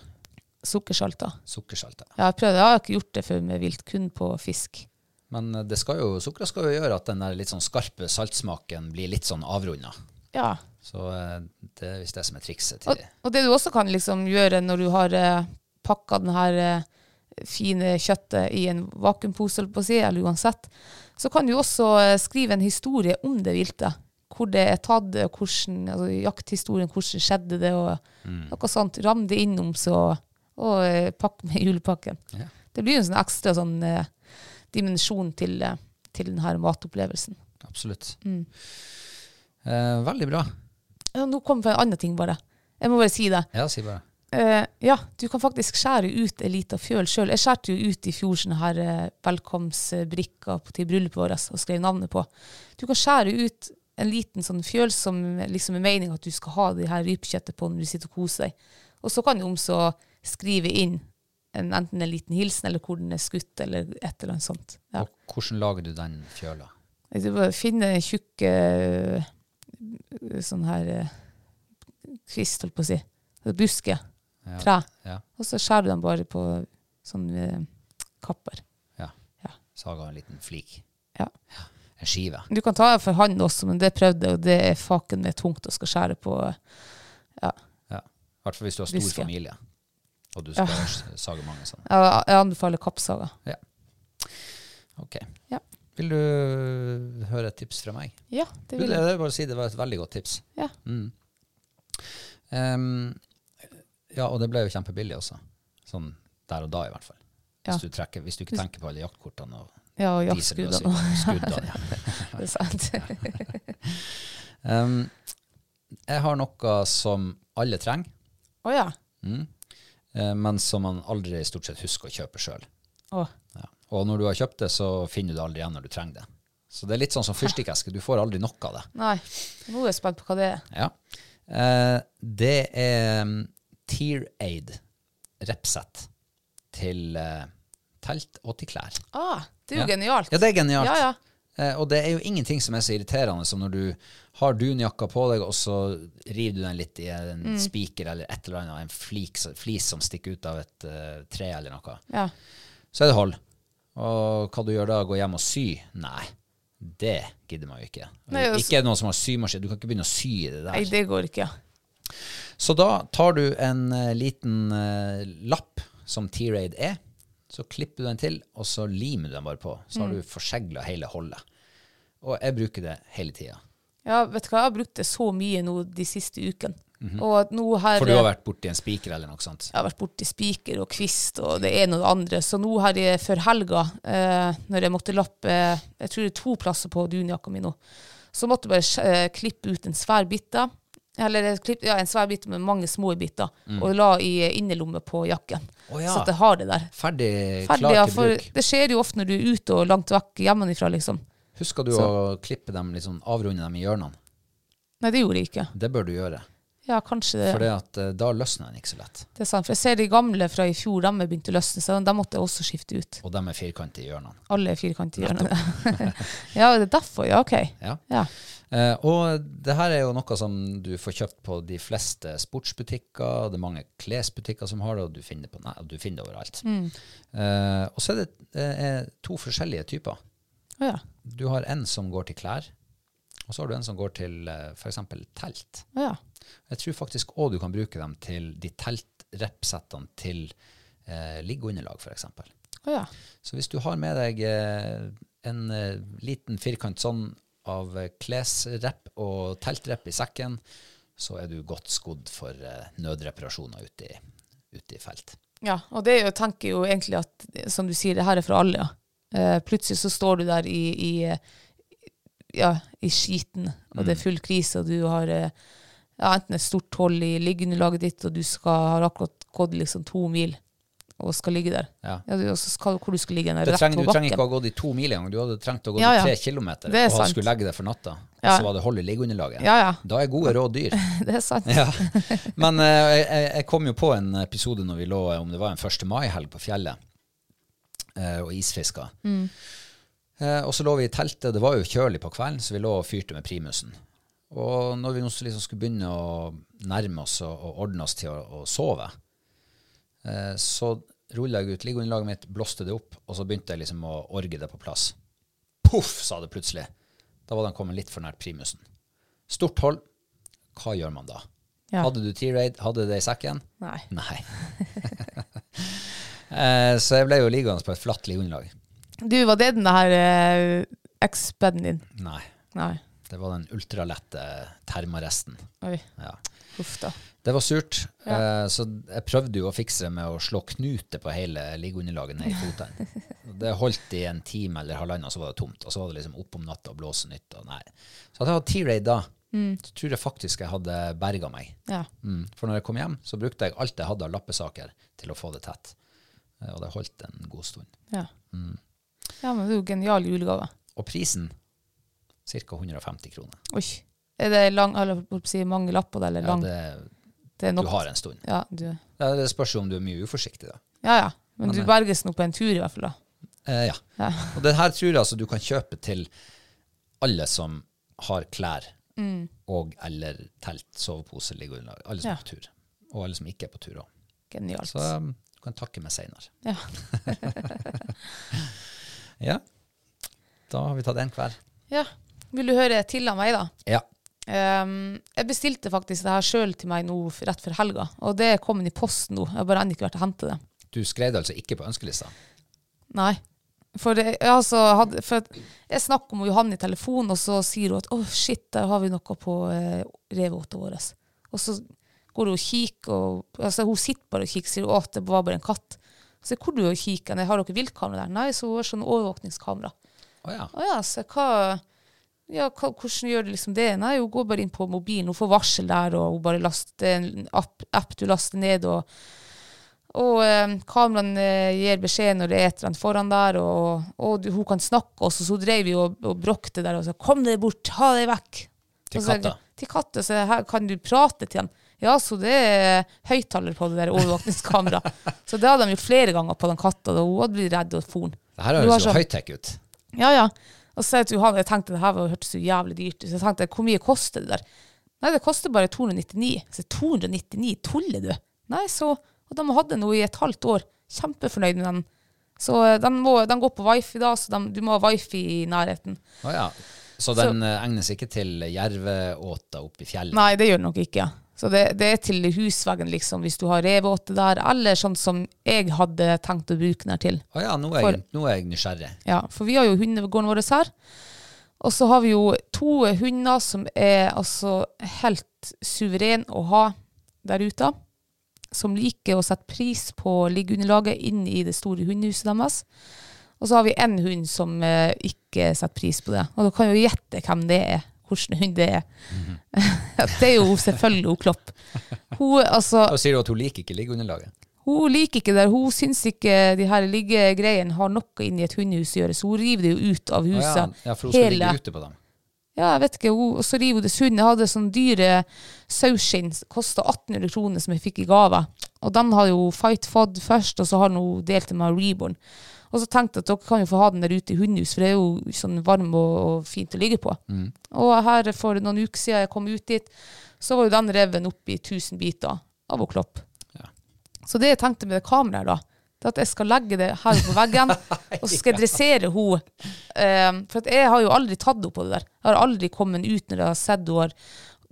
Sukkersalta. Sukkersalta. Jeg prøvde, jeg har ikke gjort det før med vilt, kun på fisk. Men eh, det skal jo, sukkeret skal jo gjøre at den der litt sånn skarpe saltsmaken blir litt sånn avrunda. Ja. Så eh, det er visst det som er trikset Og, til og det du også kan liksom gjøre når du har eh, pakka den her eh, fine kjøttet i en vakuumpose, eller, si, eller uansett, så kan du også eh, skrive en historie om det viltet. Hvor det er tatt, hvordan, altså jakthistorien, hvordan skjedde det, og noe sånt. Ram det innom, så, og eh, pakk med julepakken. Ja. Det blir jo en sånn ekstra sånn eh, dimensjon til, eh, til denne matopplevelsen. Absolutt. Mm. Eh, veldig bra. Ja, nå kom det en annen ting, bare. Jeg må bare si det. Ja, si bare. Eh, ja, du kan faktisk skjære ut en liten fjøl sjøl. Jeg skjærte jo ut i fjor sånne her uh, velkomstbrikker til bryllupet vårt og skrev navnet på. Du kan skjære ut en liten sånn fjøl som liksom er meninga at du skal ha det her rypekjøttet på når du sitter og koser deg. Og så kan du om så skrive inn en, enten en liten hilsen, eller hvor den er skutt, eller et eller annet sånt. Ja. Og hvordan lager du den fjøla? Du bare finner en tjukk eh, sånn her eh, kvist, holdt på å si. Buske. Ja. Tre. Ja. Og så skjærer du dem bare på sånn eh, kapper. ja. Ja. Saga en liten flik. Ja. En skive. Du kan ta det for hånd også, men det prøvde jeg, og det er faken meg tungt å skal skjære på. Ja. I hvert fall hvis du har stor Buske. familie. Og du skal ja. sage mange sånne. Jeg, jeg anbefaler kappsaga. Ok. Ja. Vil du høre et tips fra meg? Ja, det Vil jeg jeg. vil bare si det var et veldig godt tips. Ja. Mm. Um, ja, og det ble jo kjempebillig også. Sånn der og da, i hvert fall. Ja. Hvis, du trekker, hvis du ikke tenker på alle jaktkortene og Ja, og jaktskuddene. skuddene. Ja. Det er sant. um, jeg har noe som alle trenger, Å ja. mm, men som man aldri stort sett husker å kjøpe sjøl. Ja. Og når du har kjøpt det, så finner du det aldri igjen når du trenger det. Så det er litt sånn som fyrstikkeske. Du får aldri nok av det. Nei. Nå er jeg spent på hva det er. Ja. Eh, det er um, Tear Aid repsett til eh, telt og til klær. Ah, det er jo Ja. genialt. Ja, det er genialt. Ja, ja. Eh, og det er jo ingenting som er så irriterende som når du har dunjakka på deg, og så river du den litt i en Mm. spiker eller et eller annet, en flik, flis som stikker ut av et uh, tre eller noe. ja. Så er det hold. Og hva du gjør da? Gå hjem og sy? Nei, det gidder man jo ikke. Nei, også, ikke noen som har symaskin. Du kan ikke begynne å sy i det der. Nei, det går ikke. Så da tar du en uh, liten uh, lapp som T-Raid er, så klipper du den til, og så limer du den bare på. Så Mm. har du forsegla hele holdet. Og jeg bruker det hele tida. Ja, vet du hva, jeg har brukt det så mye nå de siste ukene. Mm -hmm. Mhm. For du har vært borti en spiker eller noe sånt. Jeg har vært borti spiker og kvist og det ene og det andre. Så nå her i, før helga, eh, når jeg måtte lappe eh, jeg tror det er to plasser på dunjakka mi nå, så måtte jeg bare eh, klippe ut en svær bitte. Eller klipp, ja, en svær bit med mange små biter, og la i innerlomme på jakken. Oh, ja. Så at jeg har det der. Ferdig, Ferdig, klar ja, til bruk. det skjer jo ofte når du er ute og langt vekk hjemmefra, liksom. Husker du å klippe dem sånn, avrunde dem i hjørnene? Nei, det gjorde jeg ikke. Det bør du gjøre. Ja, kanskje det. For at, eh, da løsner den ikke så lett. Det er sant. For jeg ser de gamle fra i fjor, de begynte begynt å løsne, seg. de måtte jeg også skifte ut. Og de er firkantige i hjørnene. Alle er firkantige hjørnene. ja, det er derfor. Ja, OK. Ja. Ja. Eh, og det her er jo noe som du får kjøpt på de fleste sportsbutikker. Det er mange klesbutikker som har det, og du finner det, på, nei, du finner det overalt. Eh, og så er det eh, to forskjellige typer. Å ja. Du har en som går til klær, og så har du en som går til eh, f.eks. telt. Å ja. Jeg tror faktisk òg du kan bruke dem til de teltrepsettene til eh, liggeunderlag, f.eks. Å ja. Så hvis du har med deg eh, en eh, liten firkant sånn av eh, klesrepp og teltrepp i sekken, så er du godt skodd for eh, nødreparasjoner ute i, ute i felt. Ja, og det er jo, tanken tenker jo egentlig at, som du sier, det her er for alle, ja. Eh, plutselig så står du der i, i, ja, i skiten, og det er full krise, og du har eh, ja, enten et stort hold i liggeunderlaget ditt, og du skal, har akkurat gått liksom to mil, og skal ligge der. Ja. Ja, du, skal, hvor du skal ligge, trenger, på du trenger ikke å ha gått i to mil engang. Du hadde trengt å gå Ja, ja. tre kilometer er og sant. skulle legge deg for natta. Og så var det hold i liggeunderlaget. Ja, ja, Da er gode råd dyr. det er sant. Ja. Men eh, jeg, jeg- kom jo på en episode når vi lå, om det var en 1. mai-helg på fjellet, eh, og isfiska. Eh, og så lå vi i teltet, det var jo kjølig på kvelden, så vi lå og fyrte med primusen. Og når vi liksom skulle begynne å nærme oss og, og ordne oss til å, å sove, eh, så rulla jeg ut liggeunderlaget mitt, blåste det opp, og så begynte jeg liksom å orge det på plass. Poff, sa det plutselig. Da var den kommet litt for nært primusen. Stort hold. Hva gjør man da? Ja. Hadde du T-Raid, hadde du det i sekken? Nei. Nei. eh, så jeg ble jo liggende på et flatt liggeunderlag. Du, var det den der eh, eks-beden din? Nei. Nei. Det var den ultralette termaresten. Oi, Ja. Uff da. Det var surt, eh, så jeg prøvde jo å fikse det med å slå knute på hele liggeunderlaget ned i fotene. Det holdt i en time eller halvannen, så var det tomt. Og så var det liksom opp om natta og blåse nytt. Og nei. Så hadde jeg hatt T-Raid da, så tror jeg faktisk jeg hadde berga meg. Ja. Mm. For når jeg kom hjem, så brukte jeg alt jeg hadde av lappesaker til å få det tett. Eh, Og det holdt en god stund. Ja. Mm. ja, men det er jo genial julegave. Og prisen ca. 150 kroner. Oi. Er det lang, eller, si, mange lapper eller Ja, lang? det, det du har en stund. Ja, du. Ja, det spørs om du er mye uforsiktig, da. ja, ja. Men, Men du berges nå på en tur i hvert fall da. Eh, ja. Ja. Og det her tror jeg altså du kan kjøpe til alle som har klær og eller telt, sovepose, liggeunderlag. Alle som Ja. er på tur. Og alle som ikke er på tur òg. Genialt. Så um, du kan takke meg seinere. Ja. Ja. Da har vi tatt en hver. ja. Vil du høre til av meg da? Ja. Um, jeg bestilte faktisk det her selv til meg nå rett før helga, og det er kommet i posten nå. Jeg har bare ennå ikke vært og hentet det. Du skrev det altså ikke på ønskelista? Nei. For, det, jeg, altså, hadde, for jeg snakker med Johanne i telefonen, og så sier hun at åh, shit, der har vi noe på eh, revåta vår. Og så går hun og kikker, og altså, hun sitter bare og kikker, sier hun, at det var bare en katt. Så hvor du og kikker, har dere viltkamera der? Nei, så hun har sånn overvåkningskamera. Å ja. Å ja, så hva, ja, hvordan gjør du liksom det? Nei, hun går bare inn på mobilen, hun får varsel der, og hun bare laster, er en app, app du laster ned, og og eh, kameraen eh, gir beskjed når det er et eller annet foran der, og, og du, hun kan snakke også, så hun drev jo og, og bråkte der og sa 'kom deg bort, ha deg vekk'. Til katta? Til katta, så her kan du prate til han. Ja, så det er høyttaler på det der overvåkningskameraet. så det hadde de jo flere ganger på den katta, da hun hadde blitt redd og for. Det her høres jo høytech ut. Ja, ja. Og så til Johan, jeg tenkte det her hørtes så jævlig dyrt ut. Så jeg tenkte, hvor mye koster det der? Nei, det koster bare 299. Så 299, tuller du? Nei, så, og de hadde noe i et halvt år. Kjempefornøyd med den. Så eh, den, må, den går på wifi da, så de, du må ha wifi i nærheten. Å ja. Så den så, egnes ikke til jerveåta oppe i fjellet? Nei, det gjør det nok ikke. Så det, det er til husveggen, liksom, hvis du har revåte der, eller sånn som jeg hadde tenkt å bruke den her til. Å ja, nå er, For- jeg, nå er jeg nysgjerrig. Ja, for vi har jo hundegården vår her. Og så har vi jo to hunder som er altså helt suveren å ha der ute. Som liker å sette pris på liggeunderlaget inn i det store hundehuset deres. Og så har vi en hund som eh, ikke setter pris på det. Og da kan jo gjette hvem det er. Hvilken hund det er. det er jo selvfølgelig hun Klopp. Hun, altså, Da sier du at hun liker ikke liggeunderlaget? hun liker ikke det. Hun syns ikke de her liggegreiene har noe inn i et hundehus å gjøre, så hun river det jo ut av huset. huset. ja. ja, for hun skal Hele- ligge ute på dem. Ja, jeg vet ikke. Og så river hun det sund. Jeg hadde sånn dyre saueskinn, Kosta 1800 kroner som jeg fikk i gave. Og den har jo Fight fått først, og så har hun delt det med Reborn. Og så tenkte jeg at dere kan jo få ha den der ute i hundehus, for det er jo sånn varm og, og fint å ligge på. Og her for noen uker siden jeg kom ut dit, så var jo den reven opp i 1000 biter av å klopp. Så det jeg tenkte med det kameraet, da, det er at jeg skal legge det her på veggen, og så skal jeg dressere henne. Um, for jeg har jo aldri tatt henne på det der. Jeg har aldri kommet ut når jeg har sett henne har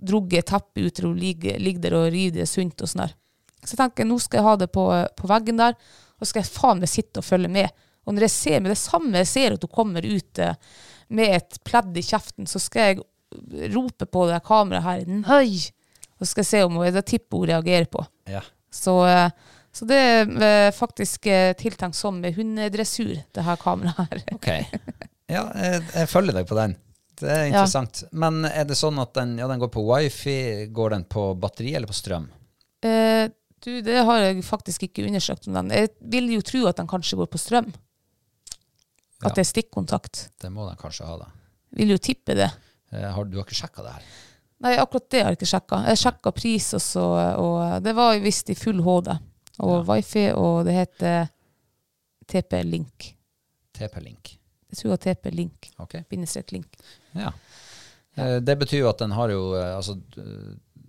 drugget teppet ut hun ligger, ligger der og river det sunt og sånn der. Så jeg tenker nå skal jeg ha det på, på veggen der, og så skal jeg faen meg sitte og følge med. Og når jeg ser med det samme jeg ser at hun kommer ut med et pledd i kjeften, så skal jeg rope på det kameraet her Nei! Og så skal jeg se om hun, det tipper hun reagerer på. Ja. Så, eh, så det er eh, faktisk eh, tiltenkt som med hundedressur, det her kameraet her. Ok. Ja, jeg, jeg følger deg på den. Det er interessant. Men er det sånn at den, ja, den går på wifi? Går den på batteri eller på strøm? Eh, du, det har jeg faktisk ikke undersøkt om den. Jeg vil jo tro at den kanskje går på strøm. At Ja. det er stikkontakt. Det må den kanskje ha, da. Vil jo tippe det. Eh, Har, du har ikke sjekka det her? Nei, akkurat det har jeg ikke sjekka. Jeg sjekka pris også, og det var visst i full HD. Og wifi, og det heter TP-link. TP-link. Jeg tror det var TP-link. Ok. Bindestrek link. Ja. Eh, Det betyr jo at den har jo eh, Altså,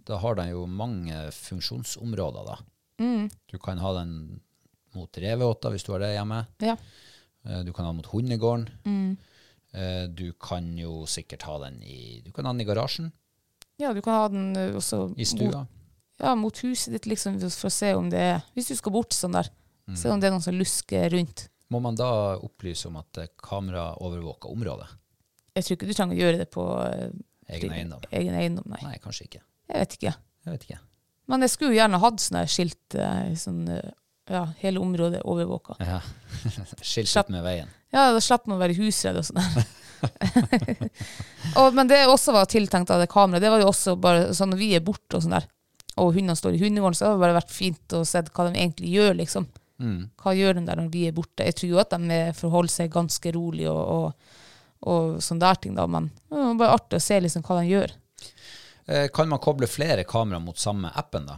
da har den jo mange funksjonsområder, da. Mm. Du kan ha den mot reveåter hvis du har det hjemme. Ja. Eh, Du kan ha den mot hundegården. Mm. Eh, Du kan jo sikkert ha den i Du kan ha den i garasjen. ja, du kan ha den også I stua. Mot, ja, mot huset ditt, liksom, for å se om det er Hvis du skal bort sånn der, Mm. se om det er noen som lusker rundt. Må man da opplyse om at eh, kamera overvåker området? Jeg tror ikke du trenger å gjøre det på Egen eiendom? Egen eiendom, nei. Nei, kanskje ikke. Jeg vet ikke. Jeg vet ikke. Men jeg skulle jo gjerne hatt sånne skilt, sånn, ja, hele området overvåka. Ja. Skilt ut med veien. Ja, da slipper man å være husredd og sånn. men det også var tiltenkt av det kameraet, det var jo også bare sånn når vi er borte og sånn der, og hundene står i hundegården, så har det bare vært fint å se hva de egentlig gjør, liksom. Mm. Hva gjør de der når vi er borte? Jeg tror jo at de forholder seg ganske rolig og, og, og sånn der ting, da, men det var bare artig å se liksom hva de gjør. Eh, Kan man koble flere kamera mot samme appen, da?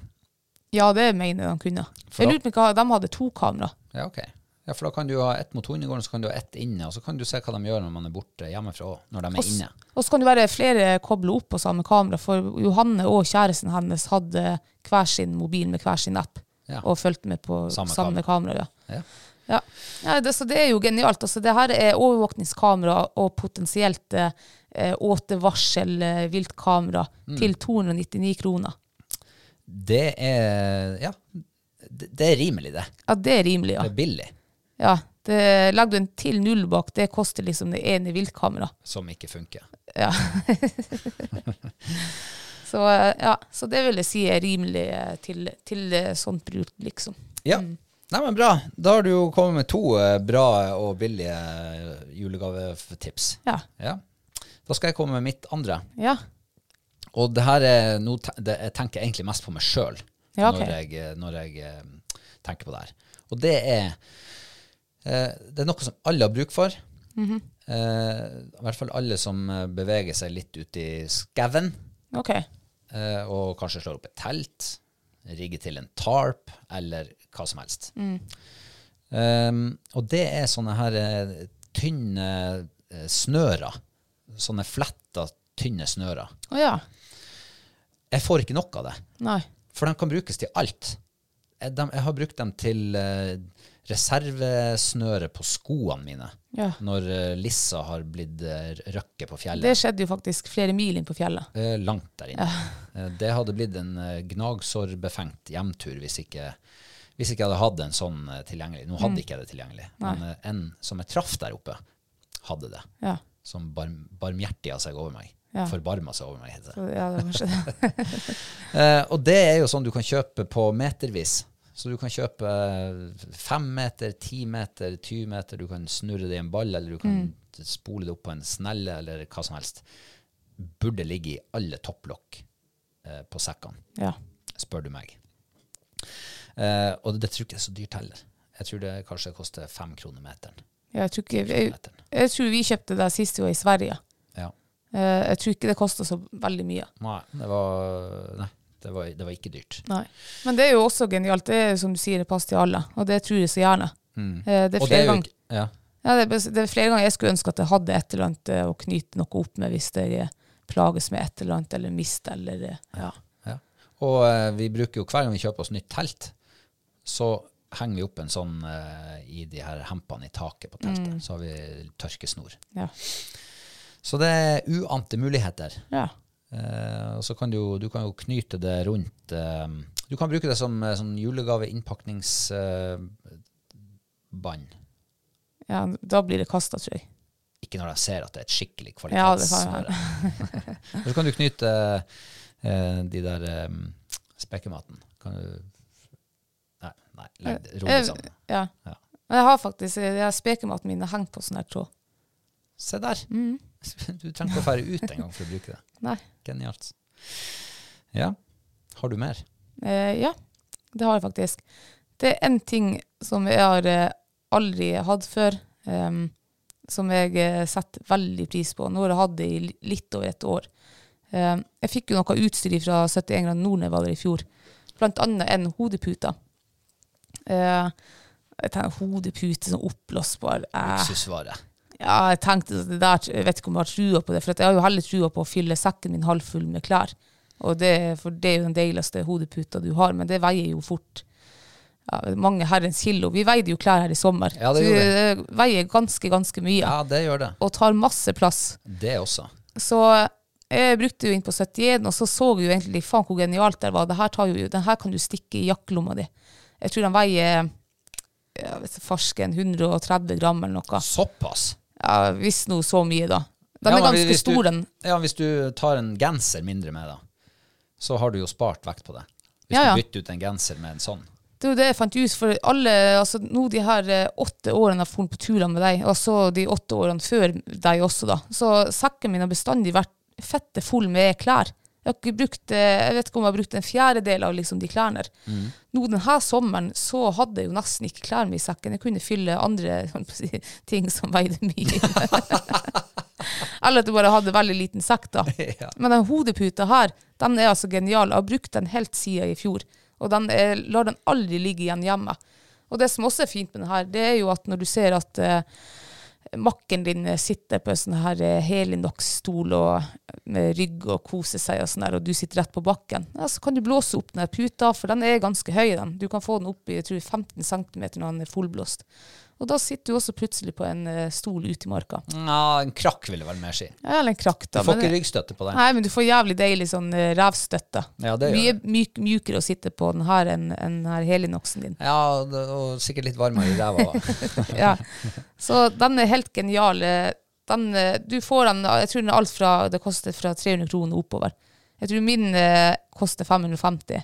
Ja, det mener de kunne. For Jeg lurte på hva de hadde to kamera. Ja, ok. Ja, For da kan du ha ett mot hundegården, så kan du ha ett inne, og så kan du se hva de gjør når man er borte hjemmefra, òg, når de er inne. Og så kan det være flere koble opp på samme kamera, for Johanne og kjæresten hennes hadde hver sin mobil med hver sin app, Ja. og fulgte med på Samme samme, kamera. ja. Ja. Ja, ja det, så det er jo genialt. Altså, det her er overvåkningskamera og potensielt eh, åtevarsel eh, viltkamera Mm. til 299 kroner. Det er Ja, det, det er rimelig, det. Ja, det er rimelig, ja. Det er billig, ja det Legger du en til null bak, det koster liksom det ene viltkameraet. som ikke funker. Ja. så, ja. så det vil jeg si er rimelig eh, til, til eh, sånt bruk, liksom. Ja. Nei, men bra. Da har du jo kommet med to eh, bra og billige julegavetips. Ja. Ja. Da skal jeg komme med mitt andre. Ja. Og det her er noe det, jeg tenker egentlig mest på meg sjøl Ja, okay. når når jeg eh, tenker på det her. Og det er eh, Det er noe som alle har bruk for. Mhm. eh, I hvert fall alle som beveger seg litt ut i skauen, OK. eh, og kanskje slår opp et telt, rigger til en tarp, eller hva som helst. Mm. Um, og det er sånne her tynne snører. Sånne fletta, tynne snører. Å ja. Jeg får ikke nok av det. Nei. For de kan brukes til alt. Jeg, de, jeg har brukt dem til uh, reservesnøret på skoene mine. Ja. Når uh, Lissa har blitt uh, røkke på fjellet. Det skjedde jo faktisk flere mil inn på fjellet. Uh, langt der inne. Eh, det hadde blitt en gnagsårbefengt hjemtur hvis ikke, hvis ikke jeg hadde hatt en sånn eh, tilgjengelig. Nå hadde ikke jeg det tilgjengelig, men eh, en som jeg traff der oppe, hadde det. Ja. Som barm, barmhjertiga seg over meg. Ja. Forbarma seg over meg, det. Så, ja, det var det. Eh, og det er jo sånn du kan kjøpe på metervis. Så du kan kjøpe fem meter, ti meter, 20 meter. Du kan snurre det i en ball, eller du kan spole det opp på en snelle, eller hva som helst. Burde ligge i alle topplokk eh, på sekkene, Ja. spør du meg. Eh, og det tror jeg ikke er så dyrt heller. Jeg tror det kanskje koster fem kroner meteren. Jeg tror, ikke, jeg, jeg tror vi kjøpte det sist vi var i Sverige. Eh, jeg tror ikke det kosta så veldig mye. Nei, det var, nei, det var, det var ikke dyrt. Nei. Men det er jo også genialt. Det er som du sier, det passer til alle. Og det tror jeg så gjerne. Det er flere er ganger ja. ja, det, er, det er flere ganger jeg skulle ønske at jeg hadde et eller annet eh, å knyte noe opp med hvis jeg plages med et eller annet, eller mister, eller eh, ja. Ja. Og eh, vi bruker jo hver gang vi kjøper oss nytt telt, så henger vi opp en sånn eh, i de her hempene i taket på teltet. Så har vi tørkesnor. Ja. Så det er uante muligheter. ja. Eh, og så kan du, du kan jo knyte det rundt eh, Du kan bruke det som eh, sånn julegaveinnpakningsbånd. ja da blir det kasta, tror jeg. Ikke når jeg ser at det er et skikkelig Ja, kvalitetsvare. Og så kan du knyte eh, de der um, spekematen. Kan du Nei, nei legg det rolig Eh, sammen. Ja. Ja. Men Jeg har faktisk jeg har spekematen min hengt på sånn her tråd. Se der. Mm. Du trenger ikke å fære ut engang for å bruke det. Nei. Genialt. Ja. Har du mer? Eh, ja, det har jeg faktisk. Det er en ting som jeg har eh, aldri hatt før, um, som jeg eh, setter veldig pris på. Nå har jeg hatt det i litt over et år. Um, jeg fikk jo noe utstyr fra 71 grader nord da jeg var der i fjor. Annet en hodepute. Uh, jeg tenker hodepute som oppblåsbar. Eh, Luksusvare. Ja, jeg tenkte det der, jeg vet ikke om jeg har trua på det, for jeg har jo heller trua på å fylle sekken min halvfull med klær. Og det, for det er jo den deiligste hodeputa du har, men det veier jo fort ja, mange herrens kilo. Vi veide jo klær her i sommer, Ja, det så det veier ganske, ganske mye. Ja, det gjør det. Og tar masse plass. Det også. Så jeg brukte jo inn på 71, og så så vi jo egentlig faen hvor genialt det var. Dette tar jo, den her kan du stikke i jakkelomma di. Jeg tror den veier ja, vet farsken 130 gram eller noe. Såpass. Ja, hvis noe så mye, da. Den Ja, er ganske hvis stor, den. Ja, hvis du tar en genser mindre med, da, så har du jo spart vekt på det. Hvis Ja, ja. du bytter ut en genser med en sånn. Det er jo det jeg fant ut, for alle, altså nå de her eh, åtte årene jeg har vært på turer med deg, og så de åtte årene før deg også, da, så sekken min har bestandig vært fette full med klær. Jeg har ikke brukt, eh, jeg vet ikke om jeg har brukt en fjerdedel av liksom de klærne. Nå denne sommeren så hadde jeg jo nesten ikke klærne i sekken. Jeg kunne fylle andre si, ting som veide mye. Eller at jeg bare hadde veldig liten sekk, da. Men den hodeputa her, den er altså genial. Jeg har brukt den helt siden i fjor. Og den er, lar den aldri ligge igjen hjemme. Og det som også er fint med den her, det er jo at når du ser at eh, makken din sitter på en sånn her eh, Helinox-stol og med rygg og koser seg og sånn der, og du sitter rett på bakken, ja, så kan du blåse opp den puta, for den er ganske høy, den. Du kan få den opp i jeg tror 15 cm når den er fullblåst. Og da sitter du også plutselig på en eh, stol ute i marka. Ja, en krakk vil det vel mer si. Ja, Eller en krakk, da. Du får ikke ryggstøtte på den. Nei, men du får jævlig deilig sånn eh, revstøtte. Ja, det gjør Mye myk, mjukere å sitte på den her enn en her helinoksen din. Ja, og sikkert litt varmere i ræva. da. ja. Så den er helt genial. Eh, Den, du får den, jeg tror den er alt fra, det koster fra 300 kroner oppover. Jeg tror min eh, koster 550.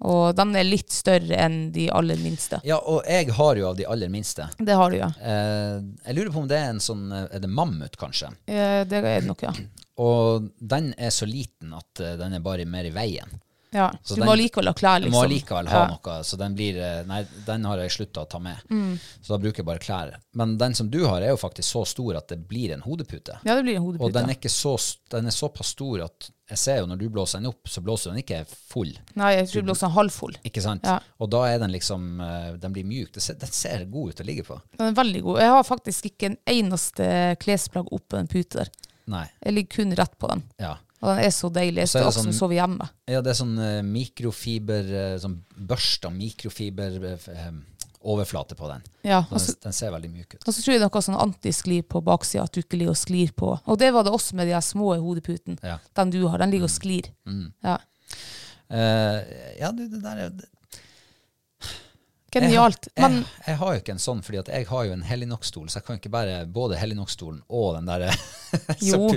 Og den er litt større enn de aller minste. Ja, og jeg har jo av de aller minste. Det har du, ja. Eh, jeg lurer på om det er en sånn eh, Er det mammut, kanskje? Eh, Det er det nok, ja. Og den er så liten at den er bare mer i veien. ja. Så Så du den- må likevel ha klær, liksom. Du liksom. må allikevel ha ja. noe, så den blir Nei, den har jeg slutta å ta med. Mm. Så da bruker jeg bare klær. Men den som du har, er jo faktisk så stor at det blir en hodepute. Ja, det blir en hodepute. Og den er, ikke så, den er såpass stor at jeg ser jo når du blåser den opp, så blåser den ikke full. Nei, jeg tror du blåser den halvfull. Ikke sant? Ja. Og da er den liksom eh, Den blir mjuk. Den ser, den ser god ut å ligge på. Den er veldig god. Jeg har faktisk ikke en eneste klesplagg oppå den puta der. Nei. Jeg ligger kun rett på den. Ja. Og den er så deilig. Jeg skal sånn- sove hjemme. Ja, det er sånn eh, mikrofiber eh, Sånn børsta mikrofiber overflate på den. Ja, altså, den, den ser veldig myk ut. og så tror jeg noe sånn antisklir på baksida, at du ikke ligger og sklir på. Og det var det også med de små hodeputen. Ja. Den du har, den ligger og sklir. Ja. Uh, ja, du, det der er Genialt. Jeg, Men jeg, jeg har jo ikke en sånn, fordi jeg har jo en Helinox-stol, så jeg kan ikke bare både Helinox-stolen og den der jo,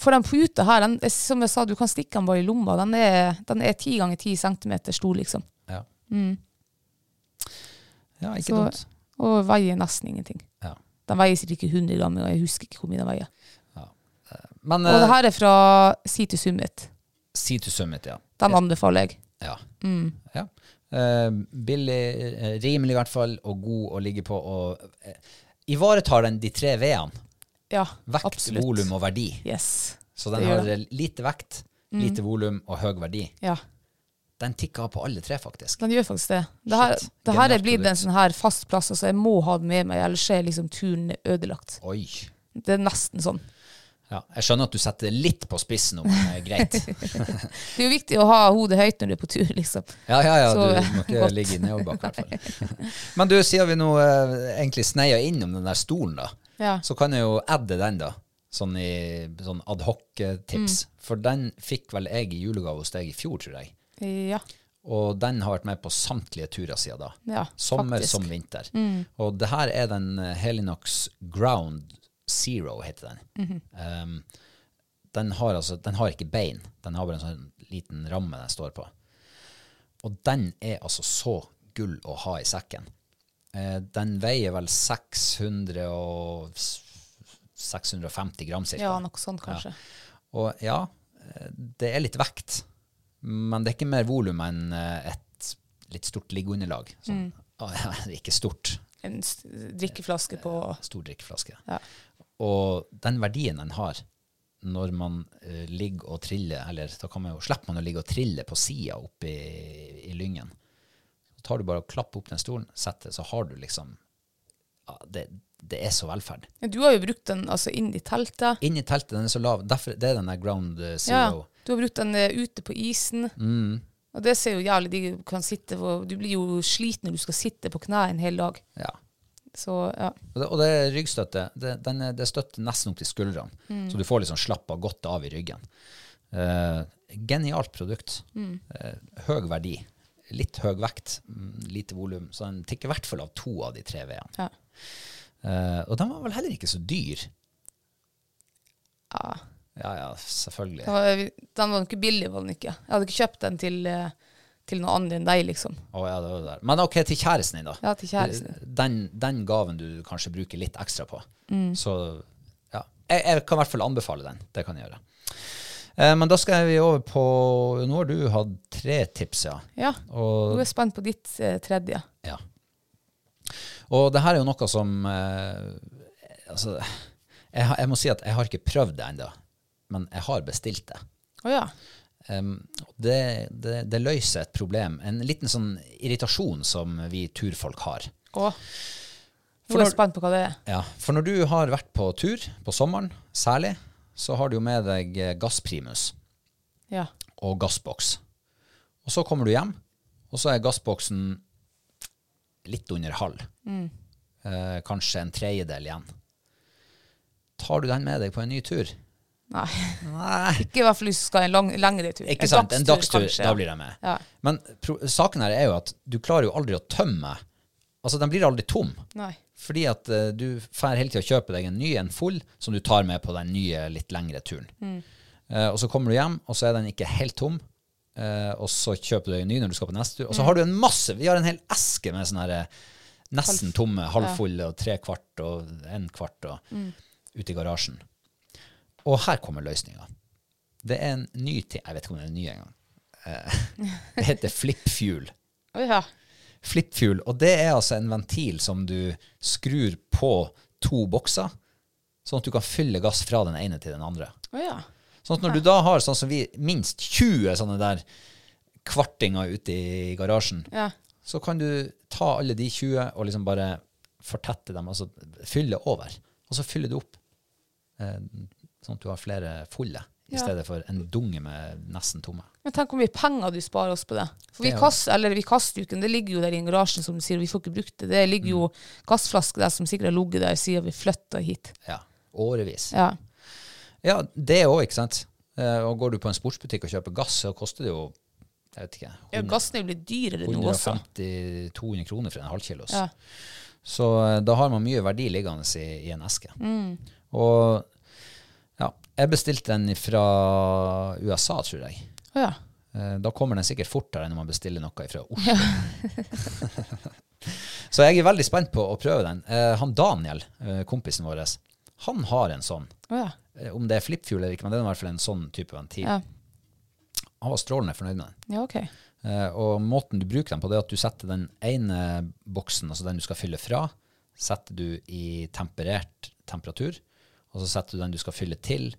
for den puta her, den, som jeg sa, du kan stikke den bare i lomma. Den er, den 10 ganger ti centimeter stor, liksom. Ja. Mm. Ja, ikke Så- dumt. Og veier nesten ingenting. Ja. Den veier sikkert ikke 100 gram, og jeg husker ikke hvor mye den veier. Men Og det uh, her er fra Sea to Summit. Sea to Summit, ja. Den anbefaler jeg. Ja. Mm. ja. Uh, billig, uh, rimelig i hvert fall, og god å ligge på. Og uh, ivaretar den de tre V-ene. Ja, Vekt, absolutt. volum og verdi. Yes. Så den har lite vekt, lite volum og høy verdi. Ja, Den tikker av på alle tre, faktisk. den gjør faktisk det. Det her, Shit, det her er blitt en sånn her fast plass, altså jeg må ha den med meg, ellers er liksom turen ødelagt. Oi. Det er nesten sånn. Ja, jeg skjønner at du setter det litt på spissen, men det er greit. Det er jo viktig å ha hodet høyt når du er på tur, liksom. Ja, ja, ja, Så, du må ikke godt. ligge i nedoverbakke, i hvert fall. Men du, siden vi nå eh, egentlig sneia innom den der stolen, da, Ja. så kan jeg jo adde den, da. Sånn i sånn adhoc-tips. Mm. For den fikk vel jeg i julegave hos deg i fjor, tror jeg. Ja. Og den har vært med på samtlige turer siden da. Ja, Sommer faktisk. Mm. som vinter. Og det her er den eh, Helinox Ground Zero, heter den. Mhm. um, den, har altså, den har ikke bein. Den har bare en sånn liten ramme den står på. Og den er altså så gull å ha i sekken. Uh, den veier vel 600 og 650 gram cirka. ja, noe sånt kanskje. Og ja, eh, det er litt vekt, men det er ikke mer volum enn eh, et litt stort liggeunderlag. Sånn. Ah, ikke stort, En drikkeflaske på stor drikkeflaske. Ja. Og den verdien den har når man uh, ligger og triller, eller da kan man jo, slipper man å ligge og trille på sida oppe i, i lyngen. Så tar du bare og klapper opp den stolen, setter, så har du liksom ja, det, det er så velferd. Ja, Du har jo brukt den altså inn i teltet. Inn i teltet, den er så lav. Derfor, det er den der ground zero. Ja, du har brukt den eh, ute på isen. Mm. Og det ser jo jævlig digg ut. Du blir jo sliten når du skal sitte på kne en hel dag. Ja. Så ja. Og det, og det ryggstøtte. Det, den er, det støtter nesten opp til skuldrene. Så du får liksom slappa godt av i ryggen. Eh, genialt produkt. Eh, høg verdi. Litt høg vekt, mm, lite volum. Så den tikker i hvert fall av to av de tre V-ene. Ja. Eh, og den var vel heller ikke så dyr. ja. Ja, ja, selvfølgelig. Den var, den var ikke billig, var den ikke. Jeg hadde ikke kjøpt den til, eh, til noe annet enn deg, liksom. Oh, ja, det var det der. Men ok, til kjæresten din, da. Ja, til kjæresten. Den, den gaven du kanskje bruker litt ekstra på. Så ja, jeg, jeg kan i hvert fall anbefale den. Det kan jeg gjøre. Eh, men da skal vi over på Nå har du hatt tre tips, ja. Ja. Og, Nå er jeg spent på ditt eh, tredje. ja. Og det her er jo noe som eh, Altså, jeg, jeg må si at jeg har ikke prøvd det ennå, men jeg har bestilt det. Å ja. Um, det, det, det løser et problem. En liten sånn irritasjon som vi turfolk har. For Nå er jeg spent på hva det er. Ja, For når du har vært på tur, på sommeren særlig, så har du jo med deg eh, gassprimus Ja. og gassboks. Og så kommer du hjem, og så er gassboksen litt under halv. Eh, kanskje en tredjedel igjen. Tar du den med deg på en ny tur? Nei. Nei. Ikke i hvert fall hvis du skal en lang, lengre tur. Ikke sant? En dagstur, kanskje, da blir jeg med. Ja. Men saken her er jo at du klarer jo aldri å tømme. Altså, den blir aldri tom. Nei. Fordi at uh, du får hele tida kjøpe deg en ny, en full, som du tar med på den nye, litt lengre turen. Eh, og så kommer du hjem, og så er den ikke helt tom. Eh, og så kjøper du en ny når du skal på neste tur. Og så har du en masse Vi har en hel eske med sånne her, eh, nesten tomme, halvfulle og tre kvart og en kvart og ute i garasjen. Og her kommer løsninga. Det er en ny ting Jeg vet ikke om det er ny engang. Eh, det heter flipfuel. Oh, ja. Flipfuel, og det er altså en ventil som du skrur på to bokser, sånn at du kan fylle gass fra den ene til den andre. Oh, ja. Sånn at når du da har sånn som vi, minst 20 sånne der kvartinger ute i garasjen, Ja. så kan du ta alle de 20 og liksom bare fortette dem, altså fylle over. Og så fyller du opp, eh, sånn at du har flere fulle, i Ja. stedet for en dunge med nesten tomme. Men tenk hvor mye penger du sparer oss på det. For vi Det er jo- kaster, eller vi kaster jo ikke, det ligger jo der i garasjen, som du sier, og vi får ikke brukt det. Det ligger jo gassflasker der som sikkert har ligget der siden vi flytta hit. Ja, årevis. Ja. Ja, det òg, ikke sant. Eh, og går du på en sportsbutikk og kjøper gass, så koster det jo jeg vet ikke, ja gassen er jo blitt dyrere nå også. 150-200 kroner for en halvkilos. Ja. Så eh, da har man mye verdi liggende i, i en eske. Og ja, jeg bestilte den fra USA, tror jeg. Oh, ja. Eh, Da kommer den sikkert fortere enn om man bestiller noe fra Oslo. Så jeg er veldig spent på å prøve den. Han Daniel, kompisen vår, han har en sånn. Oh, ja. Eh, Om det er flipfuel eller ikke, men det er i hvert fall en sånn type ventil. Ja. Han var strålende fornøyd med den. ja, ok. uh, og måten du bruker den på, det er at du setter den ene boksen, altså den du skal fylle fra, setter du i temperert temperatur, og så setter du den du skal fylle til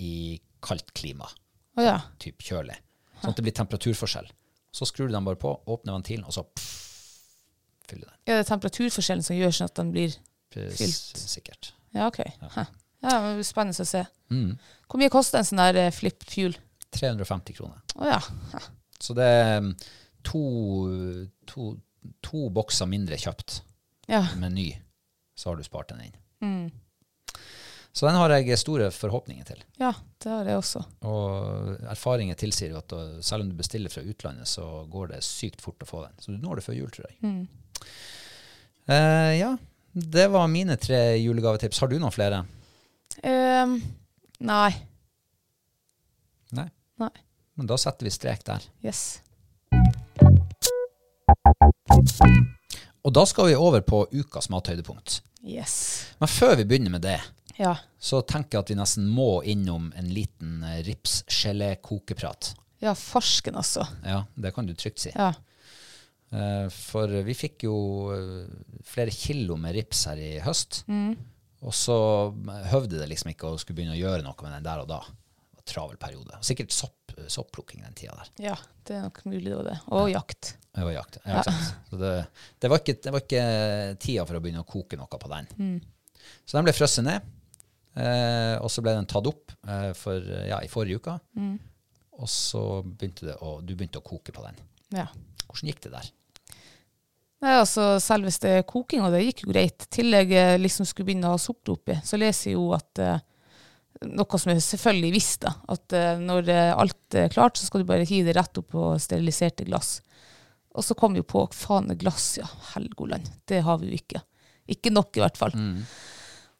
i kaldt klima, Å ja. typ kjølig. Sånn at det blir temperaturforskjell. Så skrur du den bare på, åpner ventilen, og så pff, fyller den. Ja, det er temperaturforskjellen som gjør sånn at den blir Fylt. Sikkert. Ja, OK. Ja. Ja, Spennende å se. Mm. Hvor mye koster en sånn der eh, flip fuel? 350 kroner. Oh, ja. Så det er mm, to, to, to bokser mindre kjøpt Ja. med ny, så har du spart den inn. Mm. Så den har jeg store forhåpninger til. ja, det har jeg også. Og erfaringer tilsier jo at selv om du bestiller fra utlandet, så går det sykt fort å få den. Så du når det før jul, tror jeg. Mm. Uh, ja, det var mine tre julegavetips. Har du noen flere? Um, nei. Nei. Nei. Men da setter vi strek der. Yes. Og da skal vi over på ukas mathøydepunkt. Yes. Men før vi begynner med det, Ja. så tenker jeg at vi nesten må innom en liten eh, ripsgelé-kokeprat. Ja, farsken, altså. Ja, det kan du trygt si. Ja. Eh, For vi fikk jo eh, flere kilo med rips her i høst. Og så høvde det liksom ikke å skulle begynne å gjøre noe med den der og da. Det var travel periode. Sikkert sopp, sopplukking den tida der. ja, det er nok mulig det var det. Og jakt. Det var jakt. Ja? Så det, det, var ikke, det var ikke tida for å begynne å koke noe på den. Så den ble frosset ned. Eh, og så ble den tatt opp eh, for, ja, i forrige uke. Og så begynte det å, du begynte å koke på den. Ja. Hvordan gikk det der? Nei, altså Selveste kokinga, det gikk jo greit. Til jeg eh, liksom skulle begynne å ha sukker oppi, så leser jeg jo at eh, Noe som jeg selvfølgelig visste, at eh, når alt er klart, så skal du bare hive det rett opp på steriliserte glass. Og så kom vi jo på faen, glass, ja. Helgoland. Det har vi jo ikke. Ikke nok, i hvert fall.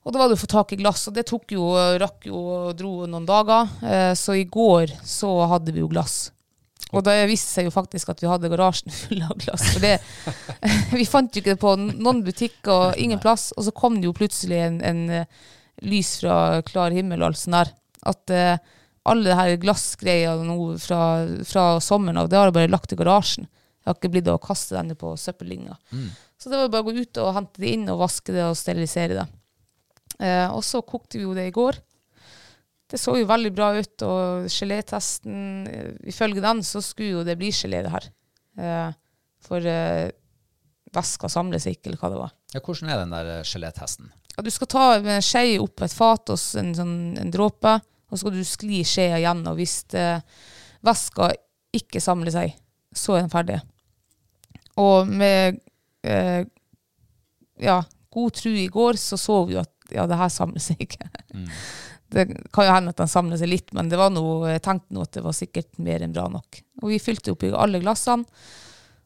Og da var det å få tak i glass, og det tok jo, rakk jo og dro noen dager. Så i går så hadde vi jo glass. Og da viste det seg jo faktisk at vi hadde garasjen full av glass. For det, vi fant jo ikke det på noen butikker og ingen plass. Og så kom det jo plutselig en, en eh, lys fra klar himmel og alt sånt der. At uh, alle de her glassgreia nå fra, fra sommeren av, det har jeg bare lagt i garasjen. Jeg har ikke blitt å kaste denne på søppeldynga. Så det var bare å gå ut og hente det inn og vaske det og sterilisere det. Uh, og så kokte vi jo det i går. Det så jo veldig bra ut, og gelétesten eh, Ifølge den så skulle jo det bli gelé, det her. Eh, for eh, væska seg ikke, eller hva det var. Ja, hvordan er den der eh, gelétesten? Ja, du skal ta en skje opp et fat og en, sånn, en dråpe, og så skal du skli skjea igjen. Og hvis eh, væska ikke samler seg, så er den ferdig. Og med eh, ja, god tro i går, så så vi jo at ja, det her samler seg ikke. Det kan jo hende at den samler seg litt, men det var noe, jeg tenkte nå at det var sikkert mer enn bra nok. Og vi fylte opp i alle glassene,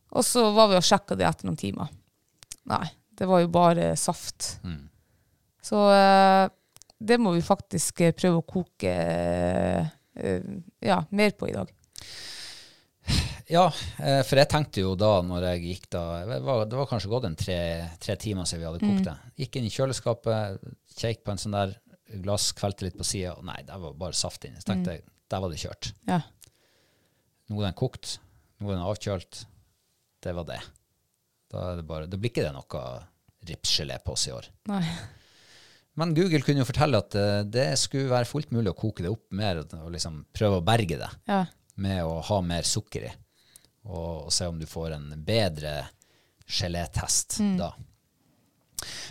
og så var vi og sjekka det etter noen timer. Nei, det var jo bare saft. Så eh, det må vi faktisk eh, prøve å koke eh, ja, mer på i dag. Ja, for jeg tenkte jo da når jeg gikk da Det var, det var kanskje gått en tre, tre timer siden vi hadde kokt det. Gikk inn i kjøleskapet, kjekk på en sånn der glass, kvelte litt på sida, og nei, der var bare saft inni. Så tenkte jeg, der var det kjørt. Ja. Nå er den kokt, nå er den avkjølt. Det var det. Da, det bare, da blir ikke det noe ripsgelé på oss i år. Nei. Men Google kunne jo fortelle at eh, det skulle være fullt mulig å koke det opp mer og, liksom prøve å berge det Ja. med å ha mer sukker i, og, og se om du får en bedre gelétest da.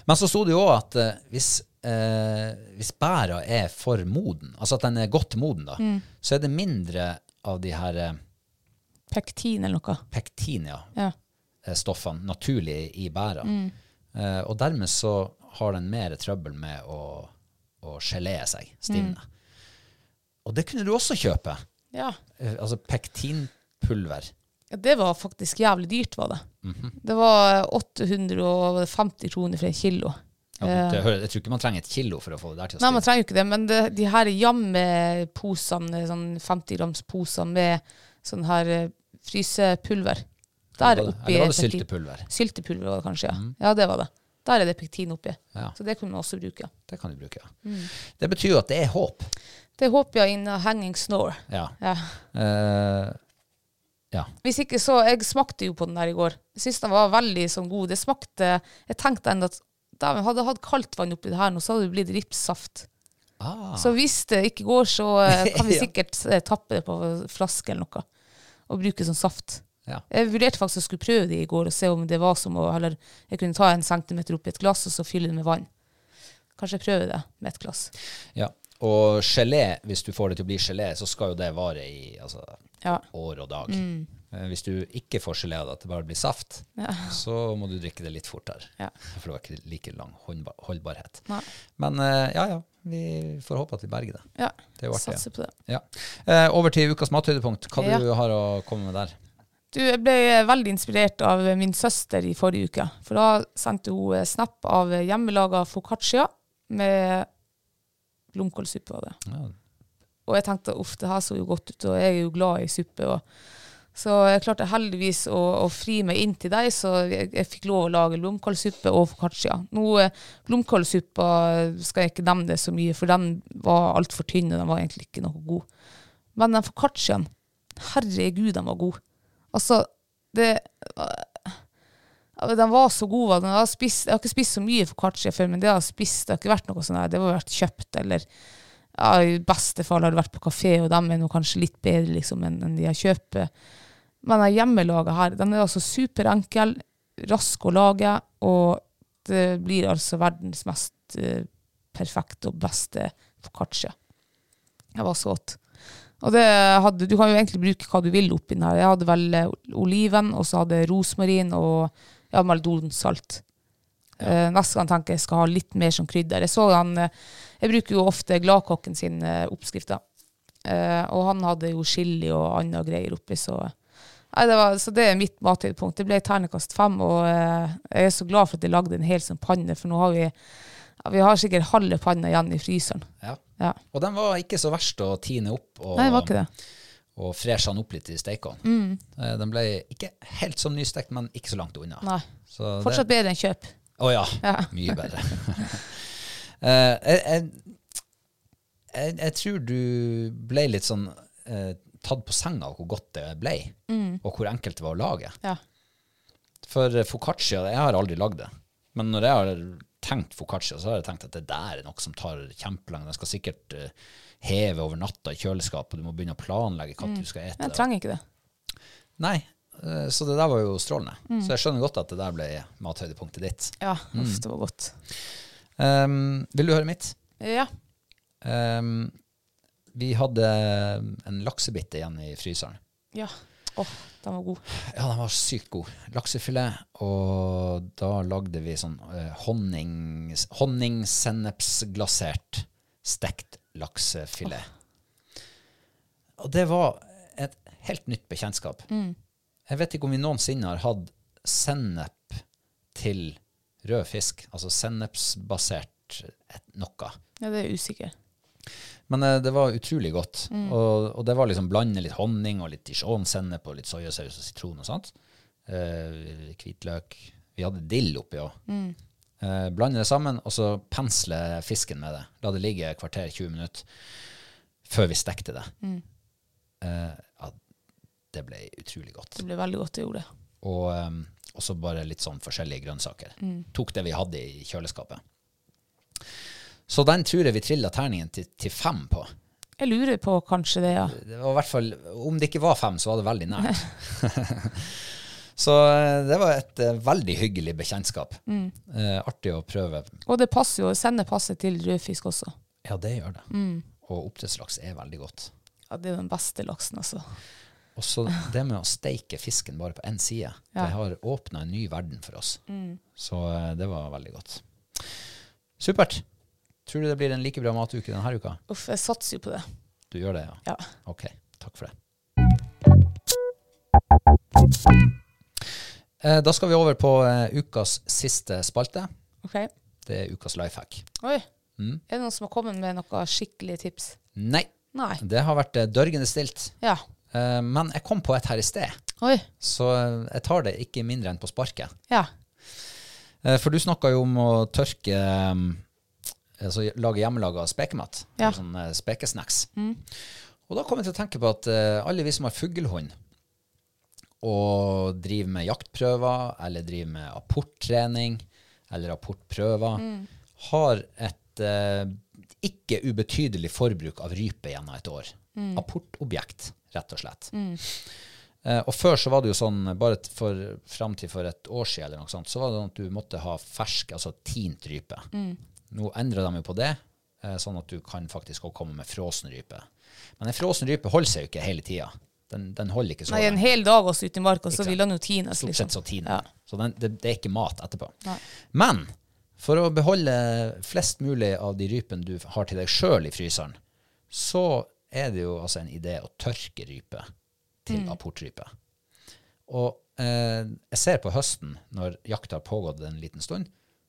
Men så sto det jo òg at uh, hvis, eh, hvis bæra er for moden, altså at den er godt moden, da, så er det mindre av de her eh, Pektin eller noe. pektin, ja, Ja. eh, stoffene naturlig i bæra. Eh, og dermed så har den mer trøbbel med å, å gelé seg, stivne. Og det kunne du også kjøpe. Ja. Eh, altså pektinpulver. ja. Det var faktisk jævlig dyrt, var det. Mhm. Det var 850 kroner for en kilo. Ja, det, jeg tror ikke man trenger et kilo for å få det der til å Nei, man trenger jo ikke det, men det, de her jammeposene, sånn 50 grams poser med sånn her eh, frysepulver Der det- oppi Eller var det er syltepulver? Syltepulver var det kanskje, ja. Ja, det var det. Der er det pektin oppi. Ja, Så det kunne man også bruke. det kan du bruke. Mm. Det betyr jo at det er håp. Det håper jeg in a hanging snore. Ja. Ja. Uh, ja. Hvis ikke så, Jeg smakte jo på den der i går. Jeg syns den var veldig sånn god. Det smakte Jeg tenkte enda at da hadde jeg hatt kaldt vann oppi det her nå, så hadde det blitt ripssaft. Så hvis det ikke går, så eh, kan vi sikkert ja. tappe det på flaske eller noe. Og bruke som saft. Ja. Jeg vurderte faktisk å skulle prøve det i går og se om det var som å heller, jeg kunne ta en centimeter oppi et glass og så fylle det med vann. Kanskje prøve det med et glass. Ja. Og gelé, hvis du får det til å bli gelé, så skal jo det vare i altså, Ja. år og dag. Eh, Hvis du ikke får gelé av det, at det bare blir saft, så må du drikke det litt fortere. Ja. For det var ikke like lang holdbarhet. Nei. Men eh, ja, ja. Vi får håpe at vi berger det. Ja, Det er satser på det. Ja. Eh, over til ukas mathøydepunkt. Hva Ja. du har å komme med der? Du, jeg ble veldig inspirert av min søster i forrige uke. For da sendte hun eh, snap av hjemmelaga foccaccia med blomkålsuppe. av det. Ja. Og jeg tenkte uff, det her så jo godt ut, og jeg er jo glad i suppe. Og, så jeg klarte heldigvis å, å fri meg inn til deg, så jeg, jeg fikk lov å lage blomkålsuppe og foccaccia. Nå, eh, Blomkålsuppa skal jeg ikke nevne så mye, for den var altfor tynn, og den var egentlig ikke noe god. Men den foccacciaen, herregud, den var god. Altså, det Den var så god. Har spist, jeg har ikke spist så mye foccaccia før, men det har jeg spist, det har ikke vært noe sånn her. Det har vært kjøpt, eller ja, i beste fall har det vært på kafé, og de er nå kanskje litt bedre liksom, enn enn de jeg kjøper. Men hjemmelaga her, den er altså superenkel, rask å lage, og det blir altså verdens mest eh, perfekte og beste foccaccia. Det var så godt. Og det hadde, du kan jo egentlig bruke hva du vil oppi den her. Jeg hadde vel eh, oliven, og så hadde jeg rosmarin og ja, meldonsalt. Eh, neste gang tenker jeg skal ha litt mer som krydder. Jeg så han, jeg bruker jo ofte Gladkokken sin oppskrift. oppskrifter. Og han hadde jo chili og andre greier oppi, så Nei, det var, så det er mitt mathøydepunkt. Det ble ternekast fem, og eh, jeg er så glad for at jeg lagde en hel sånn panne, for nå har vi vi har sikkert halve panna igjen i fryseren. Ja. Ja. Og den var ikke så verst å tine opp og, Nei, det var ikke det. og freshe den opp litt i steikene. Mm. Den ble ikke helt som nystekt, men ikke så langt unna. Nei. Så det- bedre enn kjøp. Å ja. Ja. Mye bedre. uh, jeg, jeg, jeg, jeg tror du ble litt sånn eh, tatt på senga hvor godt det ble, og hvor enkelt det var å lage. Ja. For eh, foccaccia, jeg har aldri lagd det. Men når jeg har tenkt foccaccia, så har jeg tenkt at det der er noe som tar kjempelang Den skal sikkert eh, heve over natta i kjøleskapet, og du må begynne å planlegge hva du skal ete. Jeg trenger ikke det. Nei, eh, så det der var jo strålende. Så jeg skjønner godt at det der ble mathøydepunktet ditt. Ja, uff, det var godt. Um, vil du høre mitt? Ja. Um, vi hadde en laksebitte igjen i fryseren. Ja. Åh, den var god. Ja, den var sykt god. Laksefilet, og da lagde vi sånn uh, honning, honningsennepsglasert stekt laksefilet. Og det var et helt nytt bekjentskap. Jeg vet ikke om vi noensinne har hatt sennep til rød fisk, altså sennepsbasert noe. Ja, det er usikker. Men eh, det var utrolig godt. Og, og det var liksom blande litt honning og litt dijon-sennep og litt soyasaus og sitron og sånt. Eh, hvitløk. Vi hadde dill oppi òg. Eh, blande det sammen, og så pensle fisken med det. La det ligge et kvarter, 20 minutter, før vi stekte det. Eh, ja, det ble utrolig godt. Det ble veldig godt, det gjorde det. Og um, også bare litt sånn forskjellige grønnsaker. Tok det vi hadde i kjøleskapet. Så den tror jeg vi trilla terningen til, til fem på. Jeg lurer på kanskje det, ja. Det var i hvert fall, Om det ikke var fem, så var det veldig nært. så eh, det var et eh, veldig hyggelig bekjentskap. Eh, artig å prøve. Og det passer jo, sennep passet til rødfisk også. Ja, det gjør det. Og oppdrettslaks er veldig godt. Ja, det er den beste laksen, altså. Og så det med å steike fisken bare på én side, Ja. det har åpna en ny verden for oss. Så eh, det var veldig godt. Supert. Tror du det blir en like bra matuke denne uka? Uff, jeg satser jo på det. Du gjør det, ja? Ja. Ok, takk for det. Eh, Da skal vi over på eh, ukas siste spalte. Ok. Det er ukas life hack. Oi. Er det noen som har kommet med noen skikkelige tips? Nei, Nei. det har vært eh, dørgende stilt. Ja. Eh, Men jeg kom på et her i sted, Oi. så eh, jeg tar det ikke mindre enn på sparket. Ja. Eh, For du snakka jo om å tørke um, Altså lager hjemmelaga spekemat. Ja. Sånn eh, spekesnacks. Og da kom jeg til å tenke på at eh, alle vi som har fuglehund, og driver med jaktprøver, eller driver med apporttrening, eller apportprøver, har et eh, ikke ubetydelig forbruk av rype gjennom et år. Apportobjekt, rett og slett. Eh, og før så var det jo sånn, bare for, fram til for et år siden eller noe sånt, så var det sånn at du måtte ha fersk, altså tint rype. Nå endrer de jo på det, eh, sånn at du kan faktisk også komme med frossen rype. Men en frossen rype holder seg jo ikke hele tida. Den, den holder ikke så Nei, en hel dag også ute i marka, så vil den jo tines. Stort Liksom. sett så tiner Ja. Så den, det, det er ikke mat etterpå. Nei. Men for å beholde flest mulig av de rypene du har til deg sjøl i fryseren, så er det jo altså en idé å tørke rype til Mm. apportrype. Og eh, jeg ser på høsten, når jakta har pågått en liten stund,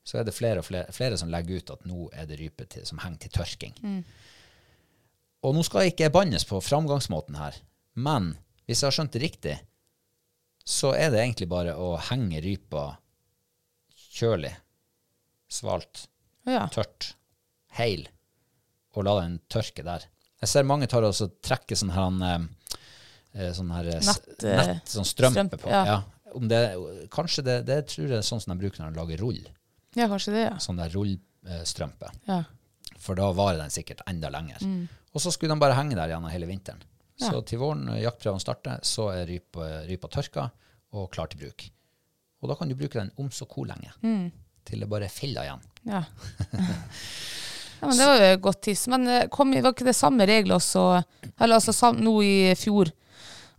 så er det flere og flere, flere som legger ut at nå er det rype til, som henger til tørking. Mm. Og nå skal jeg ikke bannes på framgangsmåten her, men hvis jeg har skjønt det riktig, så er det egentlig bare å henge rypa kjølig, svalt, Ja. tørt, heil, og la den tørke der. Jeg ser mange tar og trekker sånn her, han, eh, sånn her eh, Nett, eh, nett, sånn strømpe strømpe, på. ja. Ja. Om det, kanskje det, det tror jeg er sånn som de bruker når de lager rull. Ja, kanskje det, ja. Sånn der rullstrømpe. ja. For da varer den sikkert enda lenger. Og så skulle de bare henge der gjennom hele vinteren. Så til våren, når jaktprøvene starter, så er rypa, rypa tørka og klar til bruk. Og da kan du bruke den om så hvor lenge. Til det bare er filler igjen. Ja. ja, men det var jo et godt tips. Men eh, kom, var ikke det samme regler også, eller altså sam, nå i fjor,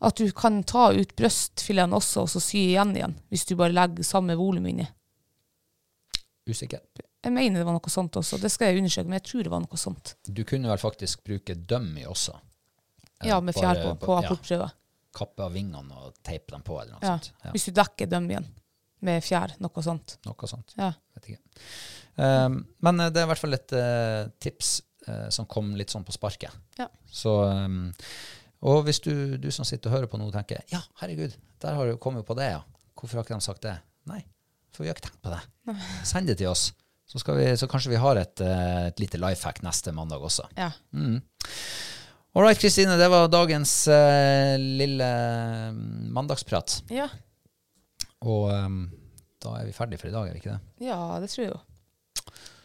at du kan ta ut brøstfileten også, og så sy igjen igjen, hvis du bare legger samme volum inni? Usikker. Jeg mener det var noe sånt også, det skal jeg undersøke, men jeg tror det var noe sånt. Du kunne vel faktisk bruke dummy også. Eh, Ja, med fjær på, På på ja. Kappe av vingene og teipe dem på, eller noe Ja. sånt. Ja, Hvis du dekker dummyen med fjær, noe sånt. noe sånt. Ja. Vet ikke. Um, men eh, det er i hvert fall et uh, tips uh, som kom litt sånn på sparket. Ja. Så, um, og hvis du, du som sitter og hører på nå tenker ja, herregud, der har du kommet på det, ja. Hvorfor har ikke de sagt det? Nei, for vi har ikke tenkt på det. Send det til oss, så, vi, så kanskje vi har et, eh, et lite life hack neste mandag også. Ja. All right, Kristine, det var dagens uh, lille mm, mandagsprat. ja. Og um, da er vi ferdige for i dag, er vi ikke det? Ja, det tror jeg jo.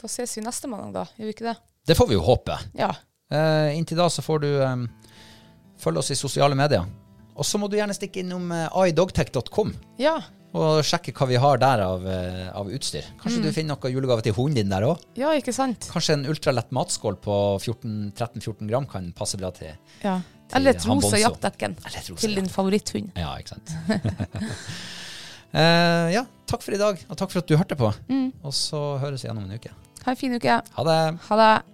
Da ses vi neste mandag, da. Gjør vi ikke det? Det får vi jo håpe. Ja. Uh, inntil da så får du um, følge oss i sosiale medier. Og så må du gjerne stikke innom uh, idogtech.com. Ja. Og sjekke hva vi har der av, eh, av utstyr. Kanskje du finner noe julegave til hunden din der òg? ja, ikke sant? Kanskje en ultralett matskål på 13-14 gram kan passe bra til Ja. Til Eller et rosa jaktdekken til din favoritthund. Ja, ikke sant. uh, ja, takk for i dag, og takk for at du hørte på. Og så høres vi igjen om en uke. Ha en fin uke. Ha det. Ha det.